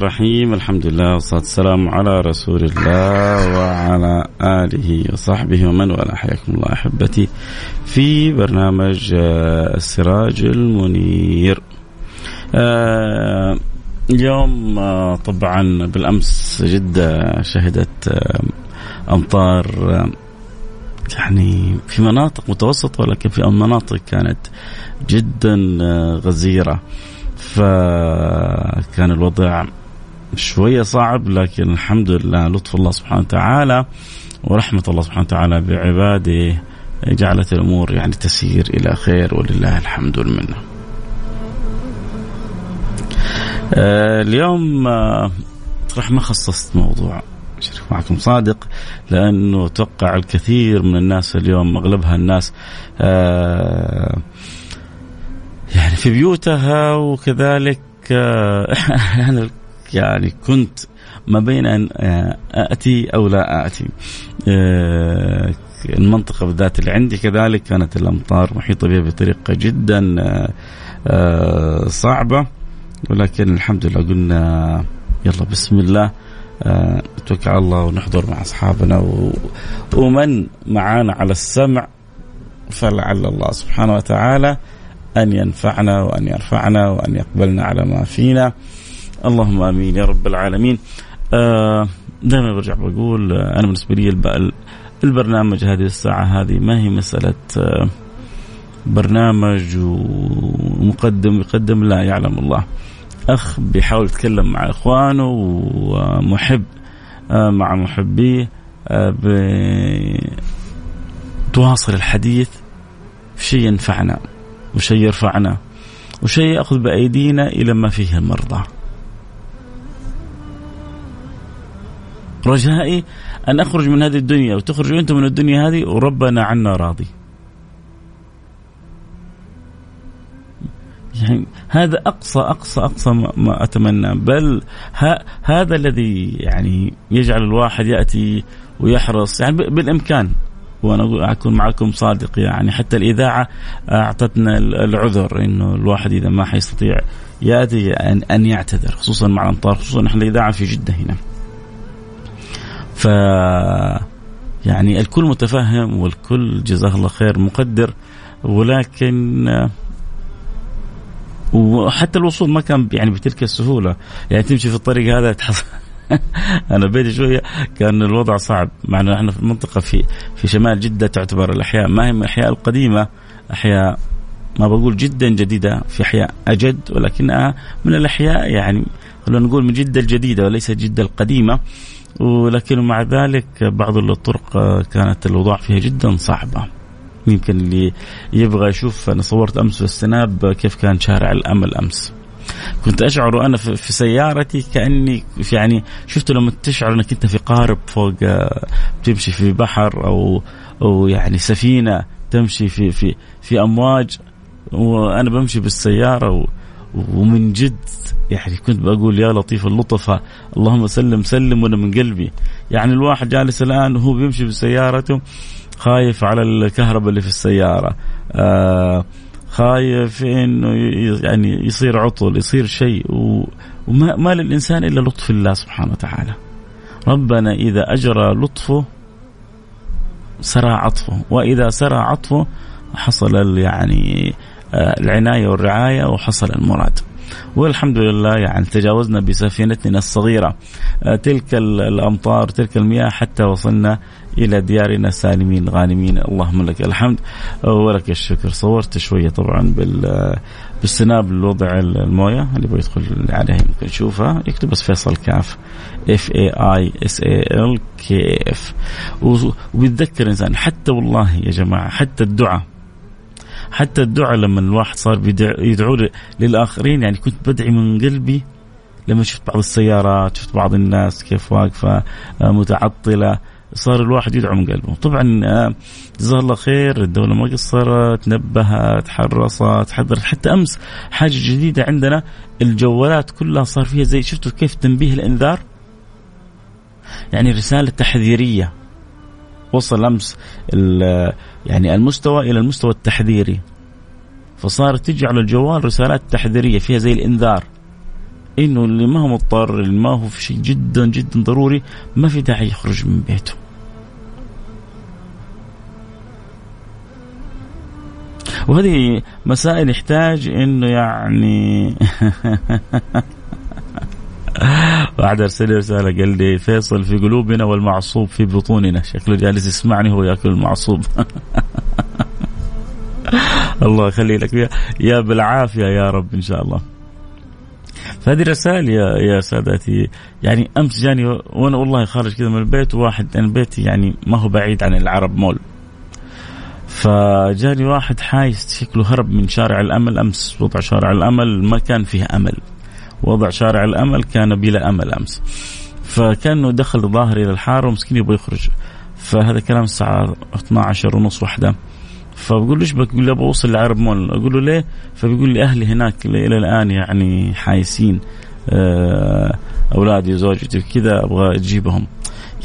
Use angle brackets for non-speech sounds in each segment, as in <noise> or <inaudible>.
الرحيم. الحمد لله والصلاة والسلام على رسول الله وعلى آله وصحبه ومن والاه. حياكم الله أحبتي في برنامج آه، السراج المنير. آه، اليوم آه، طبعا بالأمس جدة شهدت أمطار يعني في مناطق متوسطة ولكن في مناطق كانت جدا غزيرة. فكان الوضع شوية صعب لكن الحمد لله لطف الله سبحانه وتعالى ورحمة الله سبحانه وتعالى بعباده جعلت الأمور يعني تسير إلى خير ولله الحمد والمنة. آه، اليوم آه، راح ما خصصت موضوع شريف معكم صادق لأنه أتوقع الكثير من الناس اليوم أغلبها الناس آه يعني في بيوتها وكذلك <laughs> أنا يعني كنت ما بين أن آه، أتي أو لا أتي. آه، المنطقة بالذات اللي عندي كذلك كانت الأمطار محيطة بها بطريقة جدا صعبة. ولكن الحمد لله قلنا يلا بسم الله نتوكل على الله ونحضر مع أصحابنا ومن معانا على السمع فلعل الله سبحانه وتعالى أن ينفعنا وأن يرفعنا وأن يقبلنا على ما فينا. اللهم آمين يا رب العالمين آه دائما برجع بقول آه أنا بالنسبة لي البرنامج هذه الساعة هذه ما هي مسألة آه برنامج ومقدم يقدم لا يعلم الله أخ بيحاول يتكلم مع إخوانه ومحب مع محبيه تواصل الحديث في شيء ينفعنا وشيء يرفعنا وشيء يأخذ بأيدينا إلى ما فيه المرضى. رجائي أن أخرج من هذه الدنيا وتخرجوا أنتم من الدنيا هذه وربنا عنا راضي. يعني هذا أقصى أقصى أقصى ما أتمنى. بل ها هذا الذي يعني يجعل الواحد يأتي ويحرص. يعني بالإمكان. وأنا أكون معكم صادق يعني. حتى الإذاعة أعطتنا العذر إنه الواحد إذا ما حيستطيع يأتي أن يعتذر. خصوصا مع الأمطار. خصوصا نحن الإذاعة في جدة هنا. ف يعني الكل متفهم والكل جزاه الله خير مقدر ولكن وحتى الوصول ما كان يعني بتلك السهولة. يعني تمشي في الطريق هذا <laughs> أنا بيتي شوية كان الوضع صعب. مع إنه إحنا في منطقة في في شمال جدة تعتبر الأحياء. ما هي من الأحياء القديمة. أحياء ما بقول جدا جديدة في أحياء أجد ولكنها من الأحياء يعني خلونا نقول من جدة الجديدة وليس جدة القديمة. ولكن مع ذلك بعض الطرق كانت الوضع فيها جدا صعبة. يمكن اللي يبغى يشوف أنا صورت أمس في السناب كيف كان شارع الأمل أمس. كنت أشعر وأنا في سيارتي كأني يعني شفت لما تشعر إنك أنت في قارب فوق آه، تمشي في بحر أو أو يعني سفينة تمشي في في في أمواج. وأنا بمشي بالسيارة و ومن جد يعني كنت بقول يا لطيف اللطفة اللهم سلم سلم وأنا من قلبي. يعني الواحد جالس الآن وهو بيمشي بسيارته خايف على الكهرباء اللي في السيارة. آه خايف إنه يعني يصير عطل يصير شيء. وما ما للإنسان إلا لطف الله سبحانه وتعالى. ربنا إذا أجرى لطفه سرى عطفه وإذا سرى عطفه حصل يعني العناية والرعاية وحصل المراد. والحمد لله يعني تجاوزنا بسفينتنا الصغيرة. آه، تلك الأمطار تلك المياه حتى وصلنا إلى ديارنا سالمين غانمين. اللهم لك الحمد ولك الشكر. صورت شوية طبعا بال بالسناب لوضع الموية اللي يبغى يدخل عليها يمكن يشوفها. يكتب بس فيصل كاف. F A I S A L K F وبيتذكر الإنسان. حتى والله يا جماعة حتى الدعاء. حتى الدعاء لما الواحد صار يدعو للآخرين يعني كنت بدعي من قلبي لما شفت بعض السيارات شفت بعض الناس كيف واقفة آه، متعطلة صار الواحد يدعو من قلبه. طبعا آه، جزاه الله خير الدولة ما قصرت نبهت حرصت حذرت. حتى أمس حاجة جديدة عندنا الجوالات كلها صار فيها زي شفتوا كيف تنبيه الإنذار؟ يعني رسالة تحذيرية. وصل أمس يعني المستوى إلى المستوى التحذيري. فصارت تجي على الجوال رسالات تحذيرية فيها زي الإنذار. إنه اللي ما هو مضطر اللي ما هو في شيء جدا جدا ضروري ما في داعي يخرج من بيته. وهذه مسائل يحتاج إنه يعني <laughs> واحد أرسل لي رسالة قال لي فيصل في قلوبنا والمعصوب في بطوننا. شكله جالس يسمعني هو ياكل المعصوب. <laughs> الله يخلي لك يا بالعافية يا رب إن شاء الله. فهذه رسائل يا يا سادتي يعني أمس جاني وأنا والله خارج كذا من البيت واحد أنا بيتي يعني ما هو بعيد عن العرب مول. فجاني واحد حايس شكله هرب من شارع الأمل أمس وضع شارع الأمل ما كان فيه أمل. وضع شارع الأمل كان بلا أمل أمس. فكأنه دخل ظاهر إلى الحارة ومسكين يبغى يخرج. فهذا كلام الساعة 12 ونص واحدة فبقول له إيش بك؟ يقول لي أبغى أوصل لعرب مول. أقول له ليه؟ فبيقول لي أهلي هناك إلى الآن يعني حايسين آه، أولادي وزوجتي كذا أبغى أجيبهم.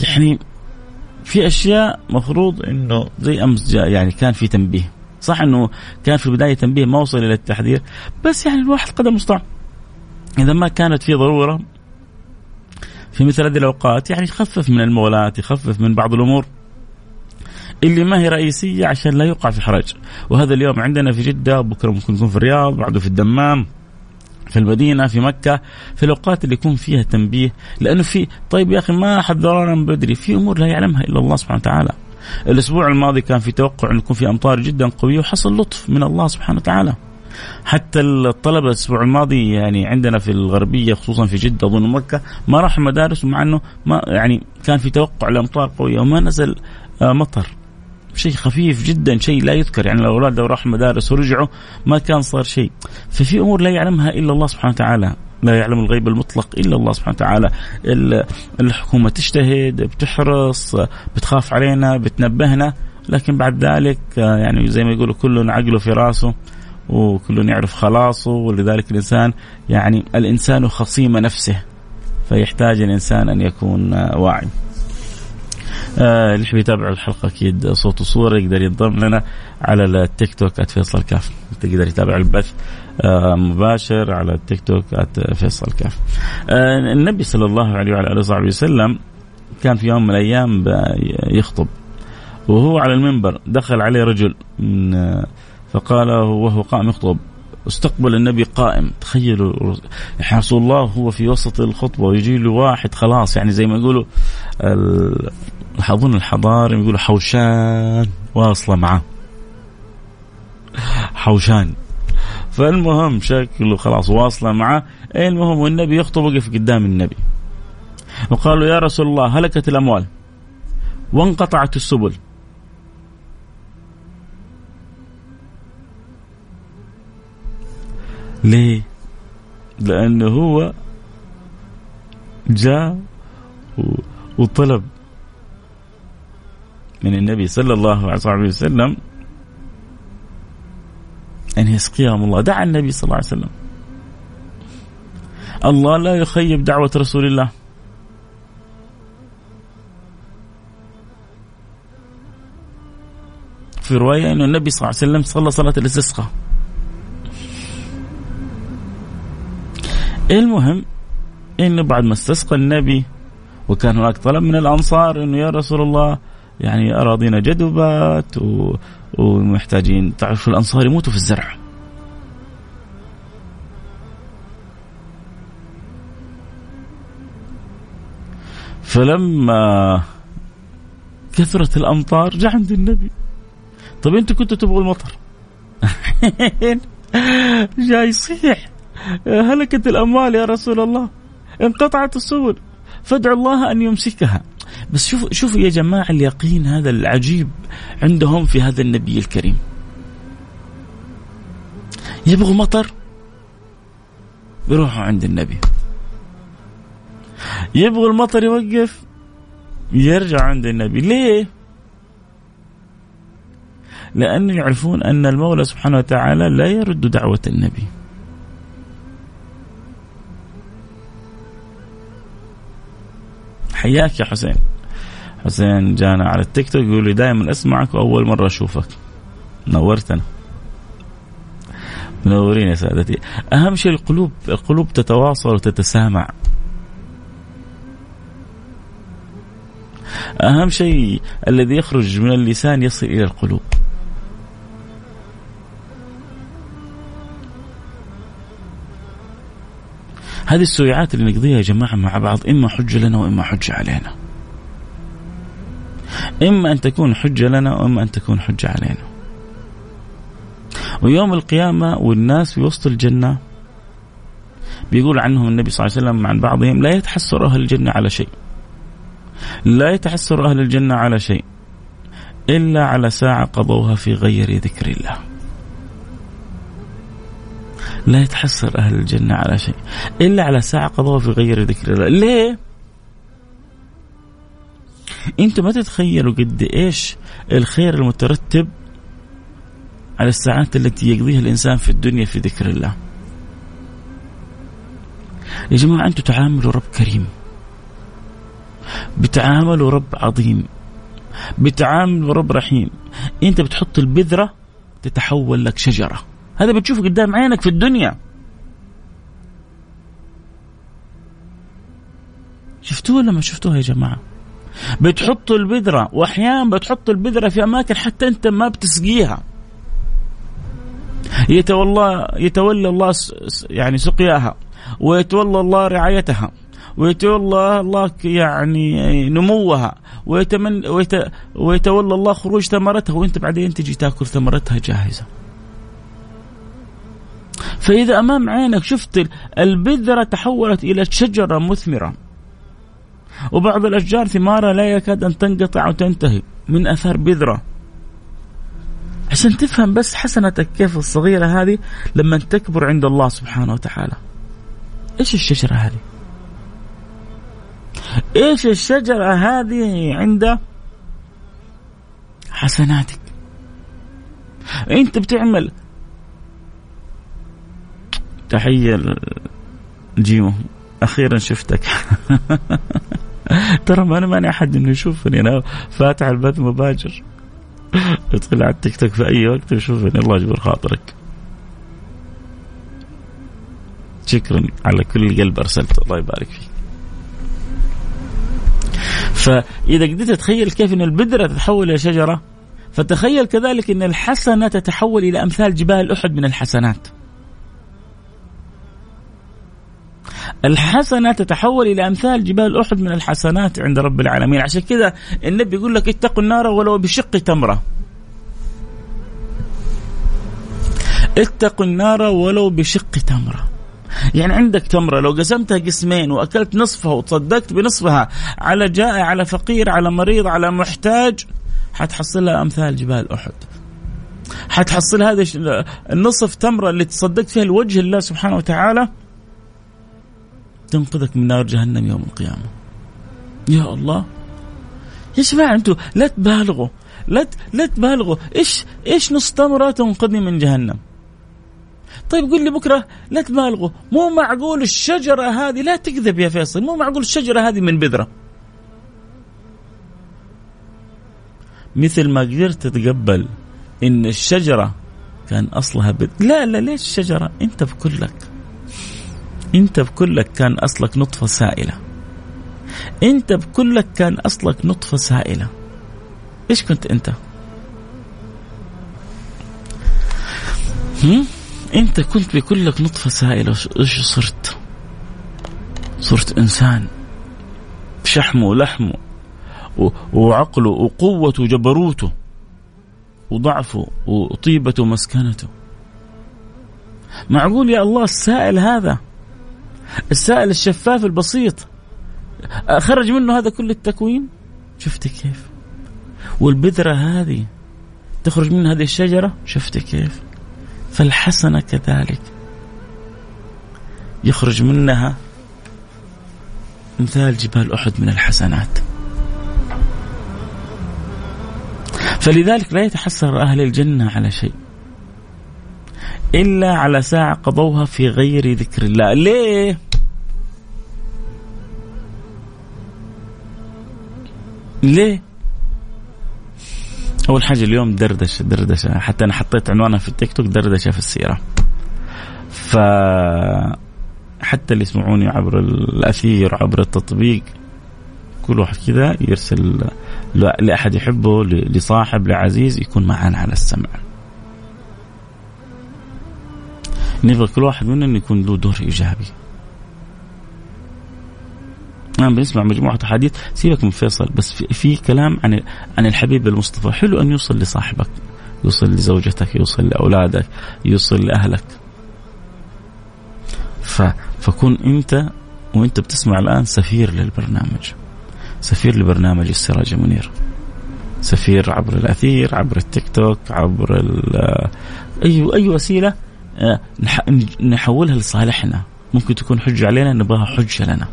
يعني في أشياء مفروض إنه زي أمس جاء يعني كان في تنبيه. صح إنه كان في البداية تنبيه ما وصل إلى التحذير بس يعني الواحد قدر المستطاع إذا ما كانت في ضرورة في مثل هذه الأوقات يعني يخفف من المولات يخفف من بعض الأمور. اللي ما هي رئيسية عشان لا يوقع في حرج. وهذا اليوم عندنا في جدة بكرة ممكن يكون في الرياض بعده في الدمام في المدينة في مكة في الأوقات اللي يكون فيها تنبيه. لأنه في طيب يا أخي ما حذرنا من بدري في أمور لا يعلمها إلا الله سبحانه وتعالى. الأسبوع الماضي كان في توقع أن يكون في أمطار جدا قوية وحصل لطف من الله سبحانه وتعالى. حتى الطلبة الأسبوع الماضي يعني عندنا في الغربية خصوصا في جدة أظن مكة ما راحوا المدارس ومع إنه ما يعني كان في توقع لأمطار قوية وما نزل آه، مطر. شيء خفيف جدا شيء لا يذكر. يعني الأولاد لو راحوا المدارس ورجعوا ما كان صار شيء. ففي أمور لا يعلمها إلا الله سبحانه وتعالى. لا يعلم الغيب المطلق إلا الله سبحانه وتعالى. الحكومة تجتهد بتحرص بتخاف علينا بتنبهنا. لكن بعد ذلك آه، يعني زي ما يقولوا كل عقله في راسه. وكل يعرف خلاصه ولذلك الإنسان يعني الإنسان خصيم نفسه فيحتاج الإنسان أن يكون واعي. آه اللي يحب يتابع الحلقة أكيد صوت وصورة يقدر ينضم لنا على التيك توك @فيصل كاف تقدر يتابع البث آه مباشر على التيك توك @فيصل كاف. آه النبي صلى الله عليه وعلى آله وصحبه وسلم كان في يوم من الأيام يخطب وهو على المنبر دخل عليه رجل من فقال وهو قائم يخطب استقبل النبي قائم. تخيلوا رسول الله هو في وسط الخطبة ويجي له واحد خلاص يعني زي ما يقولوا أظن الحضارة يقولوا حوشان واصلة معاه. حوشان. فالمهم شكله خلاص واصلة معاه. المهم والنبي يخطب وقف قدام النبي. وقالوا يا رسول الله هلكت الأموال وانقطعت السبل. ليه؟ لأنه هو جاء وطلب من النبي صلى الله عليه وسلم أن يسقيهم الله. دعا النبي صلى الله عليه وسلم. الله لا يخيب دعوة رسول الله. في رواية أن النبي صلى الله عليه وسلم صلى صلاة الاستسقاء. المهم إنه بعد ما استسقى النبي وكان هناك طلب من الأنصار إنه يا رسول الله يعني أراضينا جدبت و... ومحتاجين تعرفوا الأنصار يموتوا في الزرع. فلما كثرت الأمطار جاء عند النبي. طيب أنتم كنتوا تبغوا المطر؟ <laughs> جاي يصيح. هلكت الأموال يا رسول الله. انقطعت السبل. فادعوا الله أن يمسكها. بس شوفوا شوفوا يا جماعة اليقين هذا العجيب عندهم في هذا النبي الكريم. يبغوا مطر؟ بيروحوا عند النبي. يبغوا المطر يوقف؟ يرجع عند النبي. ليه؟ لأنه يعرفون أن المولى سبحانه وتعالى لا يرد دعوة النبي. حياك يا حسين. حسين جانا على التيك توك يقول لي دائما أسمعك وأول مرة أشوفك. نورتنا. منورين يا سادتي. أهم شيء القلوب القلوب تتواصل وتتسامع. أهم شيء الذي يخرج من اللسان يصل إلى القلوب. هذه السويعات اللي نقضيها يا جماعة مع بعض إما حجة لنا وإما حجة علينا. إما أن تكون حجة لنا وإما أن تكون حجة علينا. ويوم القيامة والناس في وسط الجنة بيقول عنهم النبي صلى الله عليه وسلم عن بعضهم لا يتحسر أهل الجنة على شيء. لا يتحسر أهل الجنة على شيء إلا على ساعة قضوها في غير ذكر الله. لا يتحسر أهل الجنة على شيء إلا على ساعة قضوها في غير ذكر الله ليه؟ أنتم ما تتخيلوا قد إيش الخير المترتب على الساعات التي يقضيها الإنسان في الدنيا في ذكر الله. يا جماعة أنتم تعاملوا رب كريم. بتعاملوا رب عظيم. بتعاملوا رب رحيم. أنت بتحط البذرة تتحول لك شجرة. هذا بتشوفه قدام عينك في الدنيا. شفتوه ولا ما شفتوها يا جماعة؟ بتحط البذرة واحيانا بتحط البذرة في أماكن حتى أنت ما بتسقيها. يتولى يتولى الله يعني سقياها ويتولى الله رعايتها ويتولى الله يعني نموها ويتمن ويتولى الله خروج ثمرتها وأنت بعدين تجي تأكل ثمرتها جاهزة. فإذا أمام عينك شفت البذرة تحولت إلى شجرة مثمرة وبعض الأشجار ثمارها لا يكاد أن تنقطع وتنتهي من أثر بذرة. عشان تفهم بس حسنتك كيف الصغيرة هذه لما تكبر عند الله سبحانه وتعالى. إيش الشجرة هذه؟ إيش الشجرة هذه عند حسناتك؟ أنت بتعمل تحية الجيمو أخيرا شفتك. <laughs> ترى ما أنا ماني أحد إنه يشوفني. أنا فاتح البث مباشر. ادخل على التيك توك في أي وقت وشوفني الله يجبر خاطرك. شكرا على كل قلب أرسلته. الله يبارك فيك. فإذا قدرت تتخيل كيف أن البذرة تتحول إلى شجرة فتخيل كذلك أن الحسنة تتحول إلى أمثال جبال أحد من الحسنات. الحسنة تتحول إلى أمثال جبال أحد من الحسنات عند رب العالمين. عشان كذا النبي يقول لك اتقوا النار ولو بشق تمرة. اتقوا النار ولو بشق تمرة. يعني عندك تمرة لو قسمتها قسمين وأكلت نصفها وتصدقت بنصفها على جائع على فقير على مريض على محتاج حتحصلها أمثال جبال أحد. حتحصل هذا النصف تمرة اللي تصدقت فيها لوجه الله سبحانه وتعالى تنقذك من نار جهنم يوم القيامة. يا الله. يا جماعة أنتم لا تبالغوا. لا لا تبالغوا. إيش إيش نص تمره تنقذني من جهنم؟ طيب قل لي بكرة لا تبالغوا. مو معقول الشجرة هذه لا تكذب يا فيصل. مو معقول الشجرة هذه من بذرة. مثل ما قدرت تتقبل إن الشجرة كان أصلها بذ... لا لا ليش الشجرة؟ أنت بكلك. انت بكلك كان اصلك نطفة سائلة. انت بكلك كان اصلك نطفة سائلة. إيش كنت انت؟ هم؟ انت كنت بكلك نطفة سائلة. إيش صرت؟ صرت انسان. شحمه ولحمه. وعقله وقوته وجبروته. وضعفه وطيبته ومسكنته. معقول يا الله السائل هذا؟ السائل الشفاف البسيط. خرج منه هذا كل التكوين؟ شفت كيف؟ والبذرة هذه تخرج من هذه الشجرة؟ شفت كيف؟ فالحسنة كذلك. يخرج منها مثال جبال أحد من الحسنات. فلذلك لا يتحسر أهل الجنة على شيء. إلا على ساعة قضوها في غير ذكر الله. ليه؟ ليه؟ أول حاجة اليوم دردشة دردشة. حتى أنا حطيت عنوانها في التيك توك دردشة في السيرة. ف حتى اللي يسمعوني عبر الأثير عبر التطبيق كل واحد كذا يرسل لأحد يحبه لصاحب لعزيز يكون معنا على السمع. نبغى كل واحد منهم يكون له دور إيجابي. نعم بنسمع مجموعة أحاديث. سيبك من فيصل بس في, في كلام عن عن الحبيب المصطفى. حلو أن يوصل لصاحبك يوصل لزوجتك يوصل لأولادك يوصل لأهلك. ف فكون أنت وأنت بتسمع الآن سفير للبرنامج. سفير لبرنامج السراج المنير. سفير عبر الأثير عبر التيك توك عبر أي أي وسيلة آه، نحولها لصالحنا. ممكن تكون حجة علينا نبغاها حجة لنا.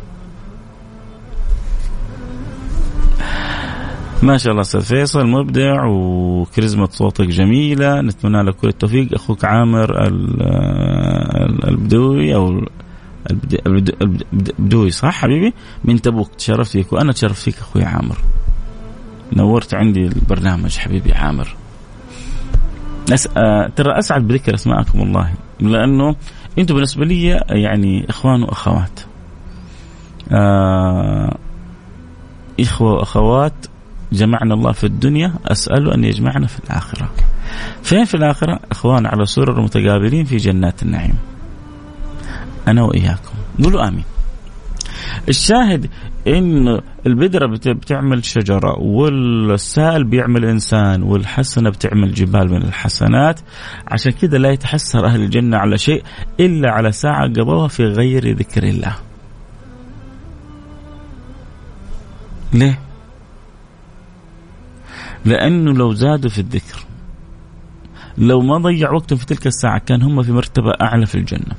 ما شاء الله أستاذ فيصل مبدع وكاريزما صوتك جميلة نتمنى لك كل التوفيق. أخوك عامر البدوي أو البدوي صح حبيبي؟ من تبوك تشرفت فيك وأنا تشرفت فيك أخوي عامر. نورت عندي البرنامج حبيبي عامر. أس... آه... ترى أسعد بذكر أسماءكم والله لأنه أنتم بالنسبة لي يعني إخوان وأخوات. آه... إخوة وأخوات جمعنا الله في الدنيا أسأله أن يجمعنا في الآخرة. فين في الآخرة؟ أخوان على سرر متقابلين في جنات النعيم. أنا وإياكم. قولوا آمين. الشاهد إن البذره بتعمل شجرة والسائل بيعمل إنسان والحسنة بتعمل جبال من الحسنات. عشان كذا لا يتحسر أهل الجنة على شيء إلا على ساعة قضوها في غير ذكر الله. ليه؟ لأنه لو زادوا في الذكر لو ما ضيع وقتهم في تلك الساعة كان هم في مرتبة أعلى في الجنة.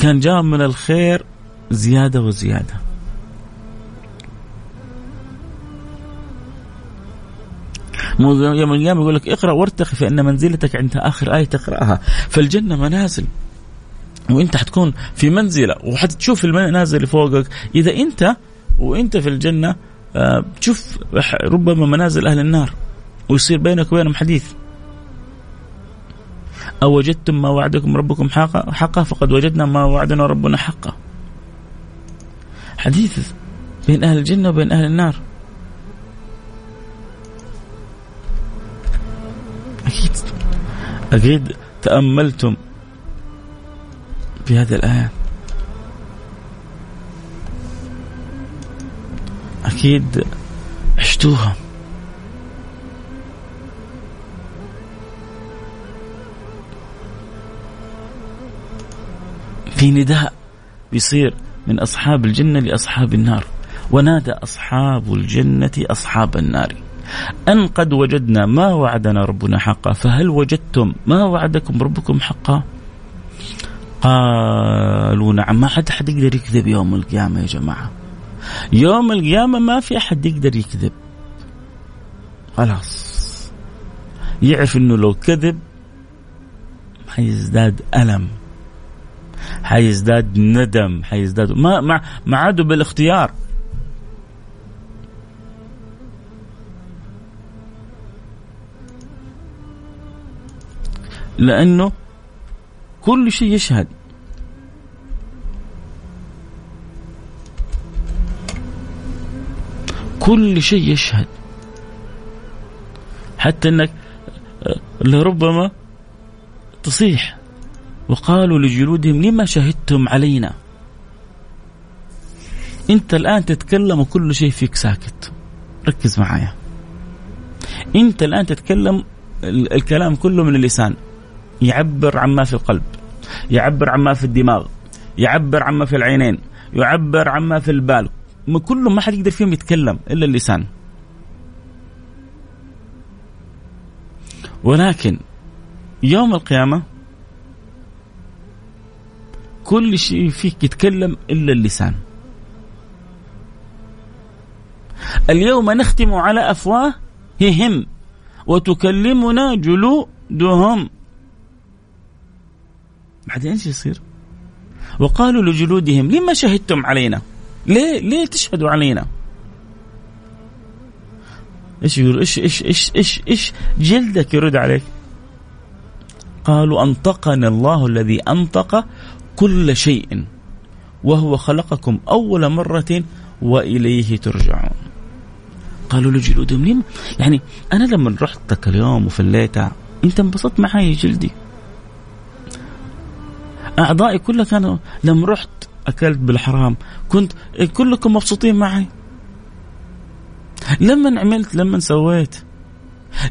كان جاء من الخير زيادة وزيادة. يوم القيامة يقول لك اقرأ وارتقي فإن منزلتك عند آخر آية تقرأها. فالجنة منازل. وإنت حتكون في منزلة وحتشوف المنازل اللي فوقك. إذا إنت وإنت في الجنة تشوف ربما منازل أهل النار ويصير بينك وبينهم حديث. أو وجدتم ما وعدكم ربكم حقا, حقا فقد وجدنا ما وعدنا ربنا حقا. حديث بين أهل الجنة وبين أهل النار. أكيد. أكيد تأملتم في هذه الآيات. أكيد عشتوها. في نداء بيصير من أصحاب الجنة لأصحاب النار. ونادى أصحاب الجنة أصحاب النار. أن قد وجدنا ما وعدنا ربنا حقا فهل وجدتم ما وعدكم ربكم حقا؟ قالوا نعم ما حد حد يقدر يكذب يوم القيامة يا جماعة. يوم القيامة ما في أحد يقدر يكذب. خلاص. يعرف إنه لو كذب حيزداد ألم حيزداد ندم حيزداد ما ما ما عادوا بالاختيار. لأنه كل شيء يشهد. كل شيء يشهد. حتى إنك لربما تصيح. وقالوا لجلودهم لما شهدتم علينا؟ أنت الآن تتكلم وكل شيء فيك ساكت. ركز معايا. أنت الآن تتكلم الكلام كله من اللسان. يعبر عما في القلب يعبر عما في الدماغ يعبر عما في العينين يعبر عما في البال. كله ما حد يقدر فيهم يتكلم إلا اللسان ولكن يوم القيامة كل شيء فيك يتكلم إلا اللسان اليوم نختم على أفواههم وتكلمنا جلودهم بعدين إيش يصير؟ وقالوا لجلودهم لما شهدتم علينا؟ ليه ليه تشهدوا علينا؟ إيش يقول إيش إيش إيش إيش إيش جلدك يرد عليك؟ قالوا انطقنا الله الذي أنطق كل شيء وهو خلقكم أول مرة وإليه ترجعون. قالوا لجلودهم لما يعني أنا لما رحتك اليوم وفليتها أنت انبسطت معي جلدي أعضائي كلها كانوا لما رحت أكلت بالحرام. كنت كلكم مبسوطين معي. لما عملت لما سويت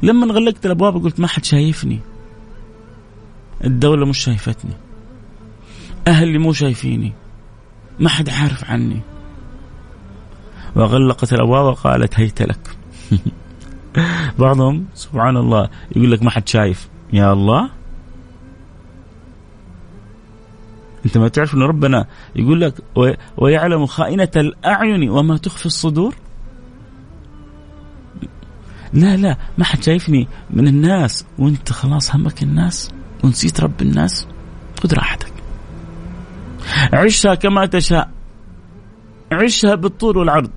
لما غلقت الأبواب قلت ما حد شايفني. الدولة مش شايفتني. أهلي مو شايفيني. ما حد عارف عني. وغلقت الأبواب وقالت هيت لك. <laughs> بعضهم سبحان الله يقول لك ما حد شايف. يا الله. أنت ما تعرف إن ربنا يقول لك ويعلم خائنة الأعين وما تخفي الصدور؟ لا لا ما حد شايفني من الناس وأنت خلاص همك الناس ونسيت رب الناس؟ خذ راحتك. عشها كما تشاء. عشها بالطول والعرض.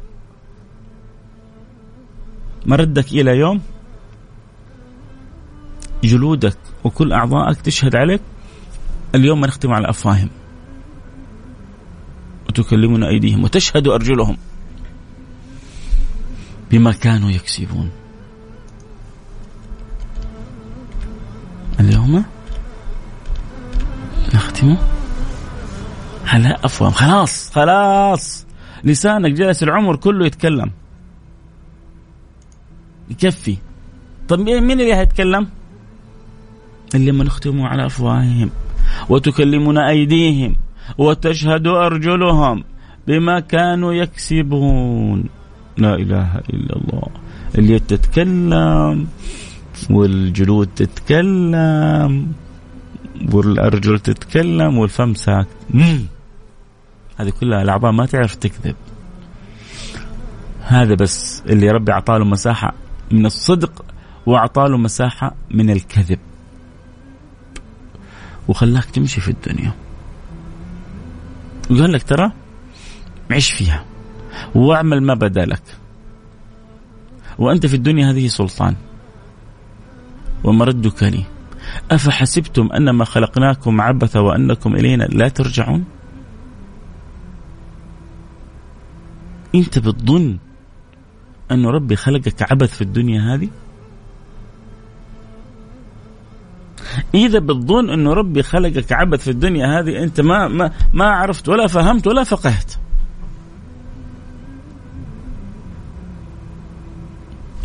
مردك إلى يوم جلودك وكل اعضائك تشهد عليك اليوم نختم على أفواههم وتكلمنا أيديهم وتشهد أرجلهم بما كانوا يكسبون. اليوم نختم على أفواههم. خلاص خلاص. لسانك جالس العمر كله يتكلم. يكفي. طب مين اللي هيتكلم؟ اللي ما نختموا على أفواههم. وتكلمنا أيديهم وتشهد أرجلهم بما كانوا يكسبون. لا إله إلا الله. اليد تتكلم والجلود تتكلم والأرجل تتكلم والفم ساكت. هذه كلها الأعضاء ما تعرف تكذب. هذا بس اللي ربي اعطاه له مساحة من الصدق واعطاه له مساحة من الكذب. وخلاك تمشي في الدنيا. وقال لك ترى عيش فيها واعمل ما بدا لك وأنت في الدنيا هذه سلطان. ومردك لي. أفحسبتم أنما خلقناكم عبثا وأنكم إلينا لا ترجعون؟ أنت بتظن أن ربي خلقك عبث في الدنيا هذه؟ إذا بتظن إنه ربي خلقك عبث في الدنيا هذه أنت ما ما ما عرفت ولا فهمت ولا فقهت.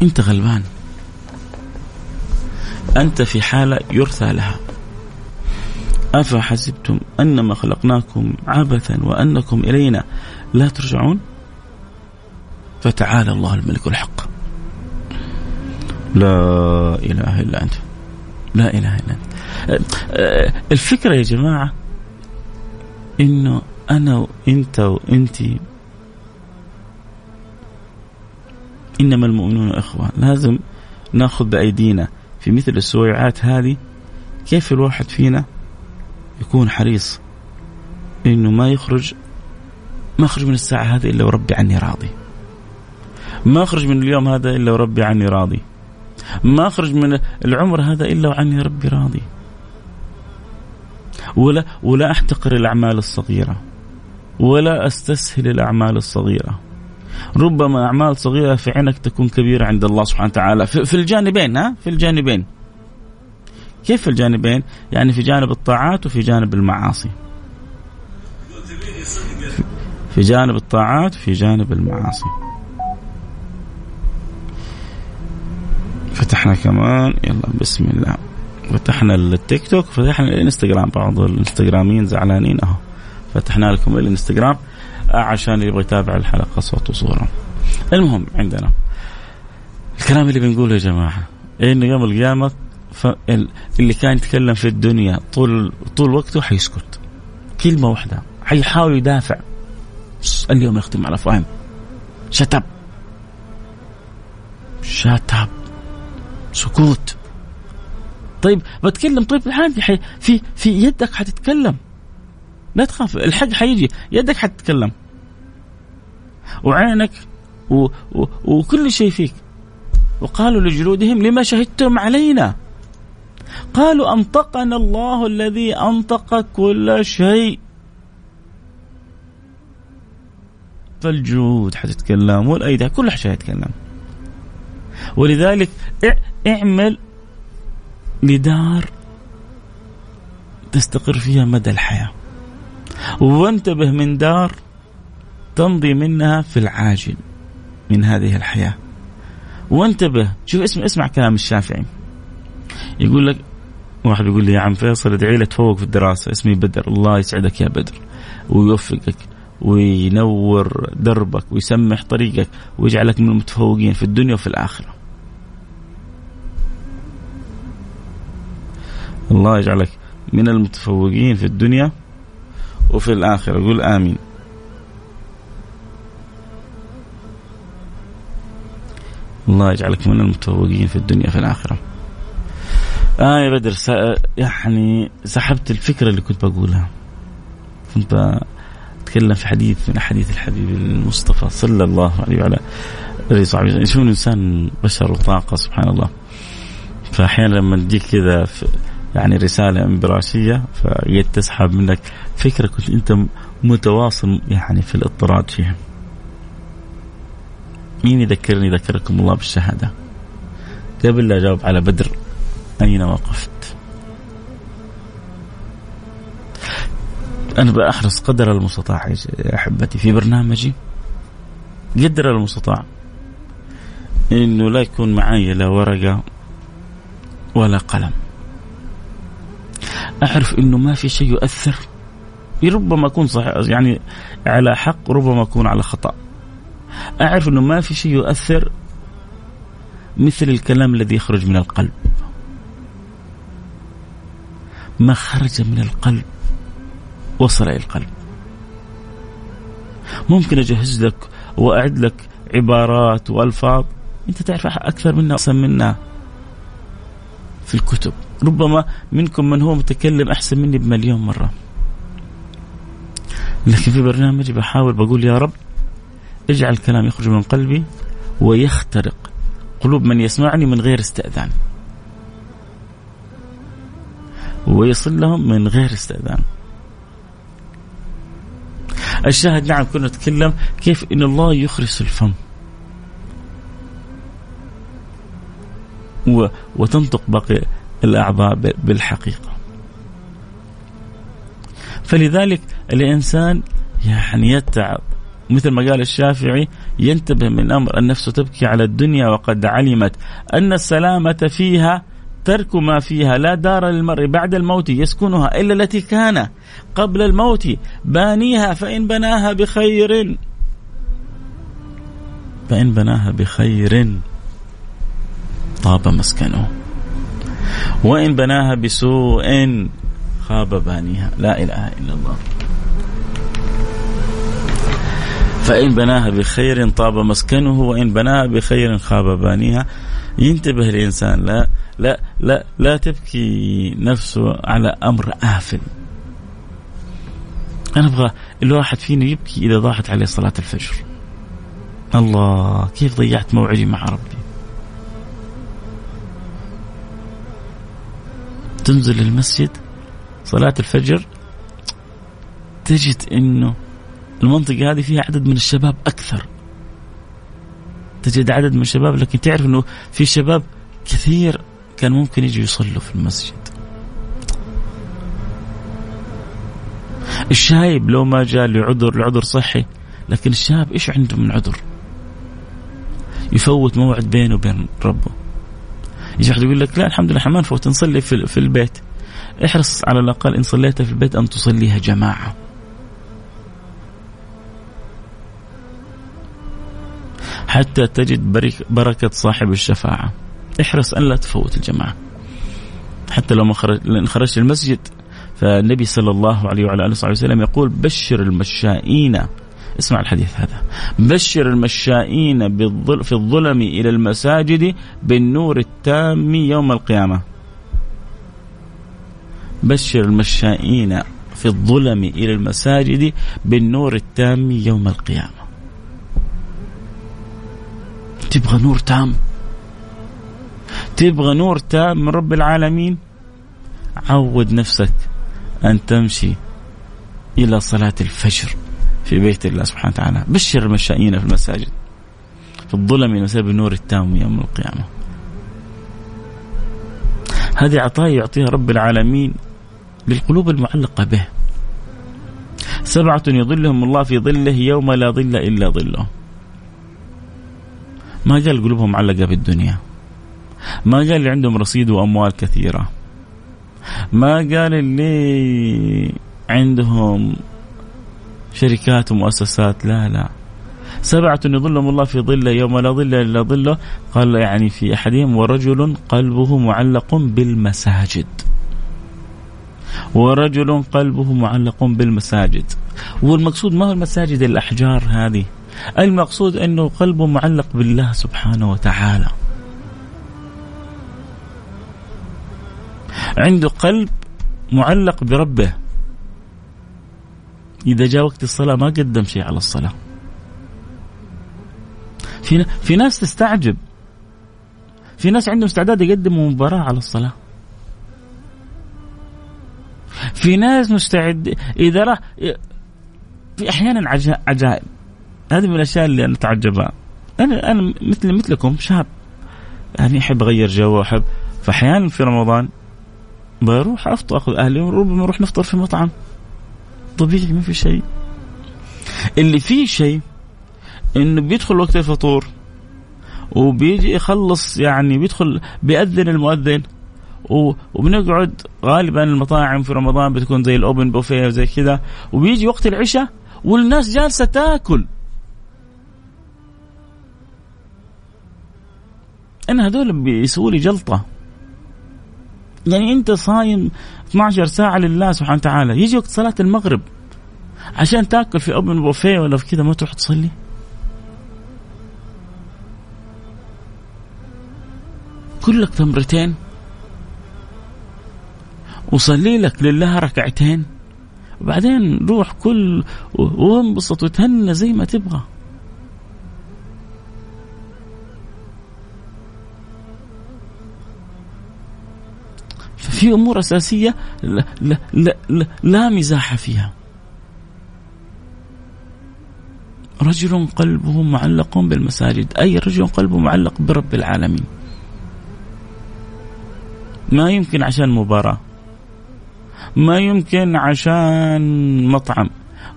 أنت غلبان. أنت في حالة يرثى لها. أفحسبتم أنما خلقناكم عبثا وأنكم إلينا لا ترجعون؟ فتعالى الله الملك الحق. لا إله إلا أنت. لا إله إلا أنت. الفكرة يا جماعة إنه أنا وإنت وإنتي إنما المؤمنون إخوة. لازم نأخذ بأيدينا في مثل السويعات هذه. كيف الواحد فينا يكون حريص إنه ما يخرج ما اخرج من الساعة هذه إلا وربي عني راضي. ما اخرج من اليوم هذا إلا وربي عني راضي. ما أخرج من العمر هذا إلا وعني ربي راضي. ولا ولا أحتقر الأعمال الصغيرة. ولا أستسهل الأعمال الصغيرة. ربما أعمال صغيرة في عينك تكون كبيرة عند الله سبحانه وتعالى. في الجانبين ها؟ في الجانبين. كيف في الجانبين؟ يعني في جانب الطاعات وفي جانب المعاصي. في جانب الطاعات وفي جانب المعاصي. فتحنا كمان يلا بسم الله. فتحنا التيك توك فتحنا الانستغرام. بعض الانستغراميين زعلانين أهو. فتحنا لكم الانستغرام عشان يبغى يتابع الحلقة صوت وصورة. المهم عندنا. الكلام اللي بنقوله يا جماعة إنه يوم القيامة اللي كان يتكلم في الدنيا طول طول وقته حيسكت. كلمة واحدة حيحاول يدافع. اليوم يختم على فاهم شتب شتب سكوت. طيب بتكلم طيب عادي في في يدك حتتكلم. لا تخاف الحق حيجي يدك حتتكلم. وعينك و و وكل شيء فيك. وقالوا لجلودهم لما شهدتم علينا؟ قالوا أنطقنا الله الذي أنطق كل شيء. فالجود حتتكلم والأيدي كل شيء حيتكلم ولذلك اعمل لدار تستقر فيها مدى الحياة. وانتبه من دار تمضي منها في العاجل من هذه الحياة. وانتبه شوف اسم اسمع كلام الشافعي. يقول لك واحد يقول لي يا عم فيصل ادعي لي تفوق في الدراسة. اسمي بدر. الله يسعدك يا بدر. ويوفقك وينور دربك ويسمح طريقك ويجعلك من المتفوقين في الدنيا وفي الآخرة. الله يجعلك من المتفوقين في الدنيا وفي الآخرة. قول آمين. الله يجعلك من المتفوقين في الدنيا في الآخرة. آه يا بدر يعني سحبت الفكرة اللي كنت بقولها. كنت أتكلم في حديث من حديث الحبيب المصطفى صلى الله عليه وعلى آله وصحبه وسلم. شوف الإنسان بشر وطاقة سبحان الله. فأحيانا لما تجيك كذا يعني رسالة انبراشية فقد تسحب منك فكرة كنت أنت متواصل يعني في الاضطراد فيها. مين يذكرني ذكركم الله بالشهادة؟ قبل لا أجاوب على بدر أين وقفت؟ أنا بأحرص قدر المستطاع يا أحبتي في برنامجي. قدر المستطاع. إنه لا يكون معي لا ورقة ولا قلم. أعرف إنه ما في شيء يؤثر. ربما أكون صحيح يعني على حق ربما أكون على خطأ. أعرف إنه ما في شيء يؤثر مثل الكلام الذي يخرج من القلب. ما خرج من القلب وصل إلى القلب. ممكن أجهز لك وأعد لك عبارات وألفاظ أنت تعرف أكثر منها أحسن منها في الكتب. ربما منكم من هو متكلم أحسن مني بمليون مرة. لكن في برنامجي بحاول بقول يا رب اجعل الكلام يخرج من قلبي ويخترق قلوب من يسمعني من غير استئذان. ويصل لهم من غير استئذان. الشاهد نعم كنا نتكلم كيف إن الله يخرس الفم. وتنطق باقي الأعضاء بالحقيقة. فلذلك الإنسان يعني يتعب. مثل ما قال الشافعي ينتبه من أمر النفس تبكي على الدنيا وقد علمت أن السلامة فيها ترك ما فيها لا دار للمرء بعد الموت يسكنها إلا التي كان قبل الموت. بانيها فإن بناها بخير. فإن بناها بخير طاب مسكنه. وإن بناها بسوء خاب بانيها. لا إله إلا الله. فإن بناها بخير طاب مسكنه وإن بناها بخير خاب بانيها. ينتبه الإنسان لا لا لا لا تبكي نفسه على أمر آفل. أنا أبغى الواحد فينا يبكي إذا ضاعت عليه صلاة الفجر. الله كيف ضيعت موعدي مع ربي؟ تنزل المسجد صلاة الفجر تجد إنه المنطقة هذه فيها عدد من الشباب أكثر. تجد عدد من الشباب لكن تعرف أنه في شباب كثير كان ممكن يجوا يصلوا في المسجد. الشايب لو ما جاء لعذر لعذر صحي لكن الشاب إيش عنده من عذر يفوت موعد بينه وبين ربه. يجي واحد يقول لك لا الحمد لله ما نفوت نصلي في, في البيت. احرص على الأقل إن صليت في البيت أن تصليها جماعة. حتى تجد بركة صاحب الشفاعة. احرص أن لا تفوت الجماعة. حتى لو ما خرج لأن خرجت المسجد فالنبي صلى الله عليه وعلى آله وصحبه وسلم يقول بشر المشائين اسمع الحديث هذا. بشر المشائين في الظلم إلى المساجد بالنور التام يوم القيامة. بشر المشائين في الظلم إلى المساجد بالنور التام يوم القيامة. تبغى نور تام؟ تبغى نور تام من رب العالمين؟ عود نفسك أن تمشي إلى صلاة الفجر. في بيت الله سبحانه وتعالى. بشر المشائين في المساجد. في الظلم المساجد بالنور التام يوم القيامة. هذه عطايا يعطيها رب العالمين للقلوب المعلقة به. سبعة يظلهم الله في ظله يوم لا ظل إلا ظله. ما قال قلوبهم معلقة بالدنيا. ما قال اللي عندهم رصيد وأموال كثيرة. ما قال اللي عندهم شركات ومؤسسات لا لا. سبعة يظلهم الله في ظله يوم لا ظل إلا ظله. قال يعني في أحدهم ورجل قلبه معلق بالمساجد. ورجل قلبه معلق بالمساجد. والمقصود ما هو المساجد الأحجار هذه؟ المقصود أنه قلبه معلق بالله سبحانه وتعالى. عنده قلب معلق بربه. إذا جاء وقت الصلاة ما قدم شيء على الصلاة. في في ناس تستعجب. في ناس عندهم استعداد يقدموا مباراة على الصلاة. في ناس مستعد إذا راه في أحيانا عجائب. هذه من الأشياء اللي أنا أتعجبها. أنا أنا مثل مثلكم شاب. يعني أحب أغير جو أحب. فأحيانا في رمضان بروح أفطر أخذ أهلي وربما نروح نفطر في مطعم. طبيعي ما في شيء. اللي فيه شيء إنه بيدخل وقت الفطور وبيجي يخلص يعني بيدخل بيأذن المؤذن وبنقعد غالبا المطاعم في رمضان بتكون زي الأوبن بوفيه وزي كذا وبيجي وقت العشاء والناس جالسة تاكل. أنا هذول بيسووا لي جلطة. يعني أنت صايم 12 ساعة لله سبحانه وتعالى. يجي وقت صلاة المغرب. عشان تاكل في اوبن بوفيه ولا في كذا ما تروح تصلي. كلك تمرتين. وصلي لك لله ركعتين. وبعدين روح كل وانبسط وتهنى زي ما تبغى. في أمور أساسية لا, لا, لا, لا, مزاح فيها. رجل قلبه معلق بالمساجد. أي رجل قلبه معلق برب العالمين. ما يمكن عشان مباراة. ما يمكن عشان مطعم.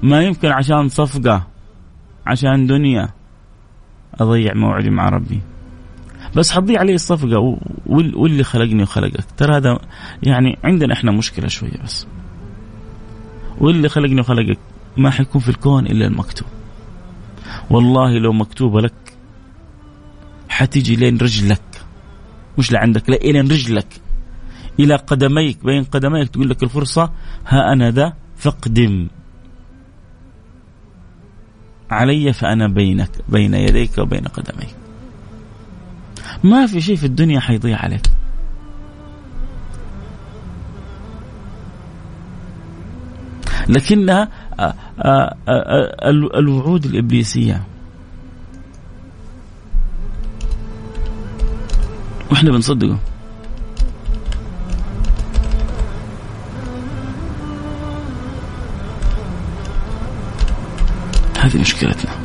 ما يمكن عشان صفقة. عشان دنيا. أضيع موعدي مع ربي. بس حتضيع علي الصفقة واللي خلقني وخلقك. ترى هذا يعني عندنا إحنا مشكلة شوية بس. واللي خلقني وخلقك ما حيكون في الكون إلا المكتوب. والله لو مكتوبة لك حتيجي لين رجلك. مش لعندك لا الين رجلك. إلى قدميك بين قدميك تقول لك الفرصة ها أنا ذا فاقدم. علي فأنا بينك بين يديك وبين قدميك. ما في شيء في الدنيا حيضيع عليك. لكنها آه، آه، آه، الوعود الإبليسية. وإحنا بنصدقه. هذه مشكلتنا.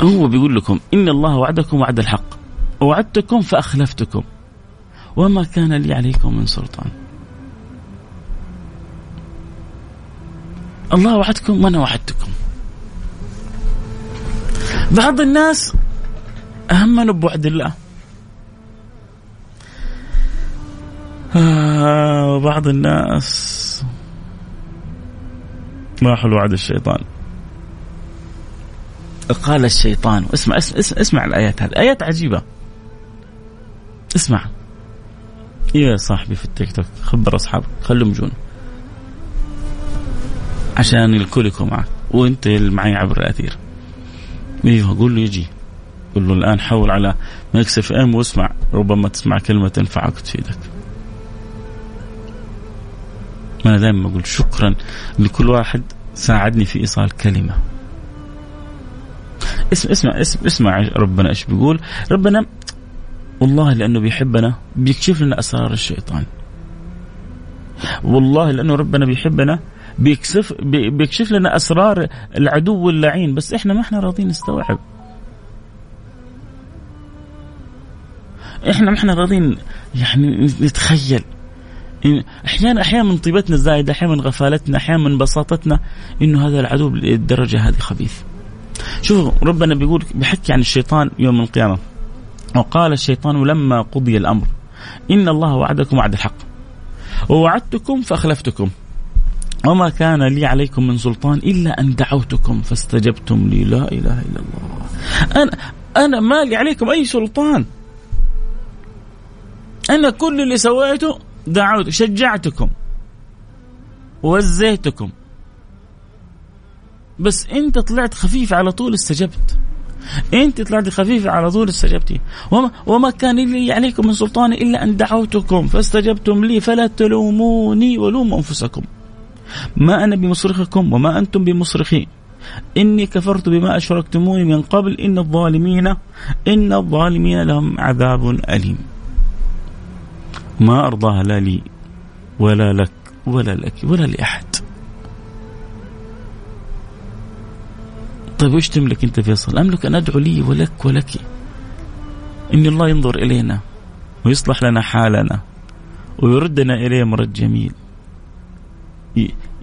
هو بيقول لكم إن الله وعدكم وعد الحق. وعدتكم فأخلفتكم. وما كان لي عليكم من سلطان. الله وعدكم وأنا وعدتكم. بعض الناس أهمنا بوعد الله. آه وبعض الناس ما حلو وعد الشيطان. قال الشيطان اسمع اسمع, اسمع, اسمع الآيات هذه آيات عجيبة. اسمع. يا صاحبي في التيك توك خبر أصحابك خلهم يجون. عشان الكل يكون معك وأنت اللي معي عبر الأثير. إيوه قول له يجي. قل له الآن حول على Mix FM واسمع ربما تسمع كلمة تنفعك وتفيدك. أنا دائما أقول شكرا لكل واحد ساعدني في إيصال كلمة. اسمع اسمع اسمع, اسمع ربنا إيش بيقول؟ ربنا والله لأنه بيحبنا بيكشف لنا أسرار الشيطان. والله لأنه ربنا بيحبنا بيكشف بيكشف لنا أسرار العدو اللعين بس إحنا ما إحنا راضيين نستوعب. إحنا ما إحنا راضيين يعني نتخيل أحيانا أحيانا من طيبتنا الزايدة أحيانا من غفالتنا أحيانا من بساطتنا إنه هذا العدو بالدرجة هذه خبيث شوفوا ربنا بيقول بحكي عن الشيطان يوم القيامة. وقال الشيطان لما قضي الأمر إن الله وعدكم وعد الحق. ووعدتكم فأخلفتكم. وما كان لي عليكم من سلطان إلا أن دعوتكم فاستجبتم لي. لا إله إلا الله. أنا أنا ما لي عليكم أي سلطان. أنا كل اللي سويته دعوت شجعتكم. وزيتكم بس أنت طلعت خفيف على طول استجبت. أنت طلعت خفيفة على طول استجبتي. وما, وما كان لي عليكم من سلطان إلا أن دعوتكم. فاستجبتم لي فلا تلوموني ولوموا أنفسكم. ما أنا بمصرخكم وما أنتم بمصرخي. إني كفرت بما أشركتموني من قبل. إن الظالمين إن الظالمين لهم عذاب أليم. ما أرضاها لا لي ولا لك ولا لك ولا لأحد. طيب وش تملك أنت فيصل؟ أملك أن أدعو لي ولك ولك. إن الله ينظر إلينا ويصلح لنا حالنا ويردنا إليه مرد جميل.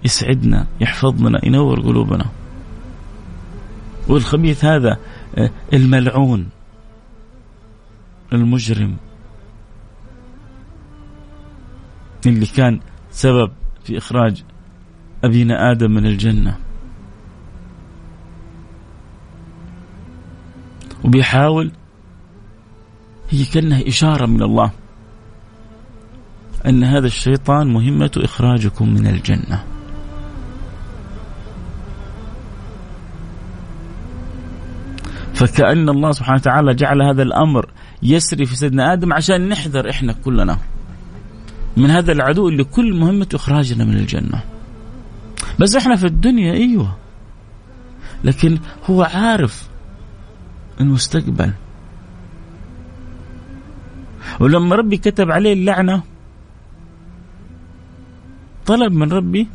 يسعدنا يحفظنا ينور قلوبنا. والخبيث هذا آه، الملعون المجرم. اللي كان سبب في إخراج أبينا آدم من الجنة. وبيحاول هي كأنها إشارة من الله أن هذا الشيطان مهمته إخراجكم من الجنة. فكأن الله سبحانه وتعالى جعل هذا الأمر يسري في سيدنا آدم عشان نحذر إحنا كلنا من هذا العدو اللي كل مهمته إخراجنا من الجنة. بس إحنا في الدنيا أيوة. لكن هو عارف المستقبل. ولما ربي كتب عليه اللعنة طلب من ربي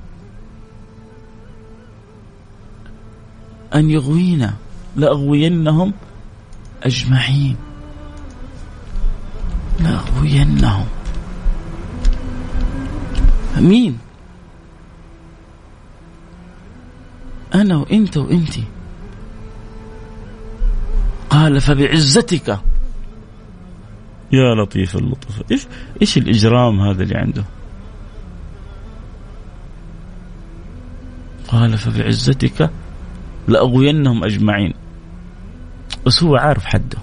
أن يغوينا لأغوينهم أجمعين. لأغوينهم. مين أنا وأنت وأنت قال فبعزتك. يا لطيف اللطف. إيش إيش الإجرام هذا اللي عنده؟ قال فبعزتك لأغوينهم أجمعين. بس هو عارف حده.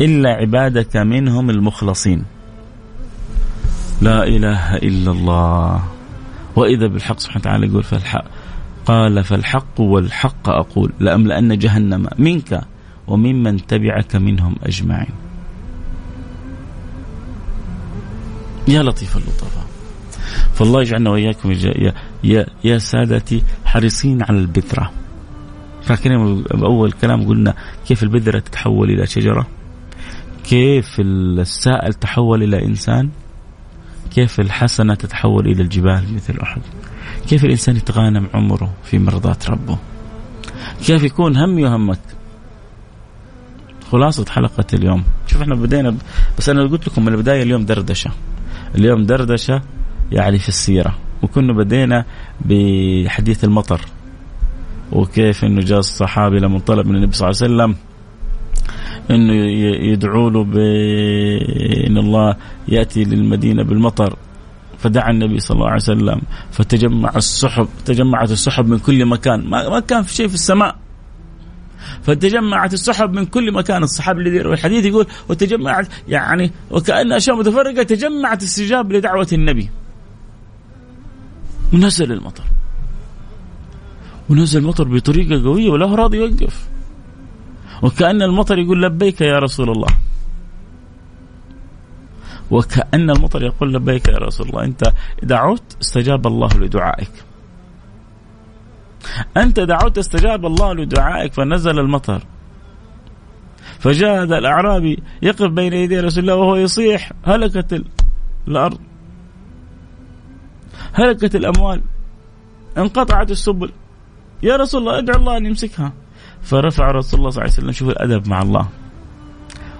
إلا عبادك منهم المخلصين. لا إله إلا الله. وإذا بالحق سبحانه وتعالى يقول فالحق قال فالحق والحق أقول لأملأن جهنم منك وممن تبعك منهم أجمعين. يا لطيف اللطفاء فالله يجعلنا وإياكم يا, يا, يا سادتي حريصين على البذرة فاكرين أول كلام قلنا كيف البذرة تتحول إلى شجرة؟ كيف السائل تحول إلى إنسان؟ كيف الحسنة تتحول إلى الجبال مثل أحد؟ كيف الإنسان يتغانم عمره في مرضاة ربه؟ كيف يكون همي وهمك؟ خلاصة حلقة اليوم. شوف إحنا بدينا ب... بس أنا قلت لكم من البداية اليوم دردشة. اليوم دردشة يعني في السيرة. وكنا بدينا بحديث المطر. وكيف إنه جاء الصحابي لما طلب من النبي صلى الله عليه وسلم إنه يدعوا له بأن الله يأتي للمدينة بالمطر. فدعا النبي صلى الله عليه وسلم فتجمع السحب تجمعت السحب من كل مكان ما كان في شيء في السماء. فتجمعت السحب من كل مكان الصحابي الذي يروي الحديث يقول وتجمعت يعني وكأن أشياء متفرقة تجمعت استجاب لدعوة النبي. ونزل المطر. ونزل المطر بطريقة قوية ولا هو راضي يوقف. وكأن المطر يقول لبيك يا رسول الله. وكأن المطر يقول لبيك يا رسول الله أنت دعوت استجاب الله لدعائك. أنت دعوت استجاب الله لدعائك فنزل المطر. فجاء هذا الأعرابي يقف بين يدي رسول الله وهو يصيح هلكت الأرض. هلكت الأموال. انقطعت السبل. يا رسول الله ادعو الله أن يمسكها. فرفع رسول الله صلى الله عليه وسلم شوف الأدب مع الله.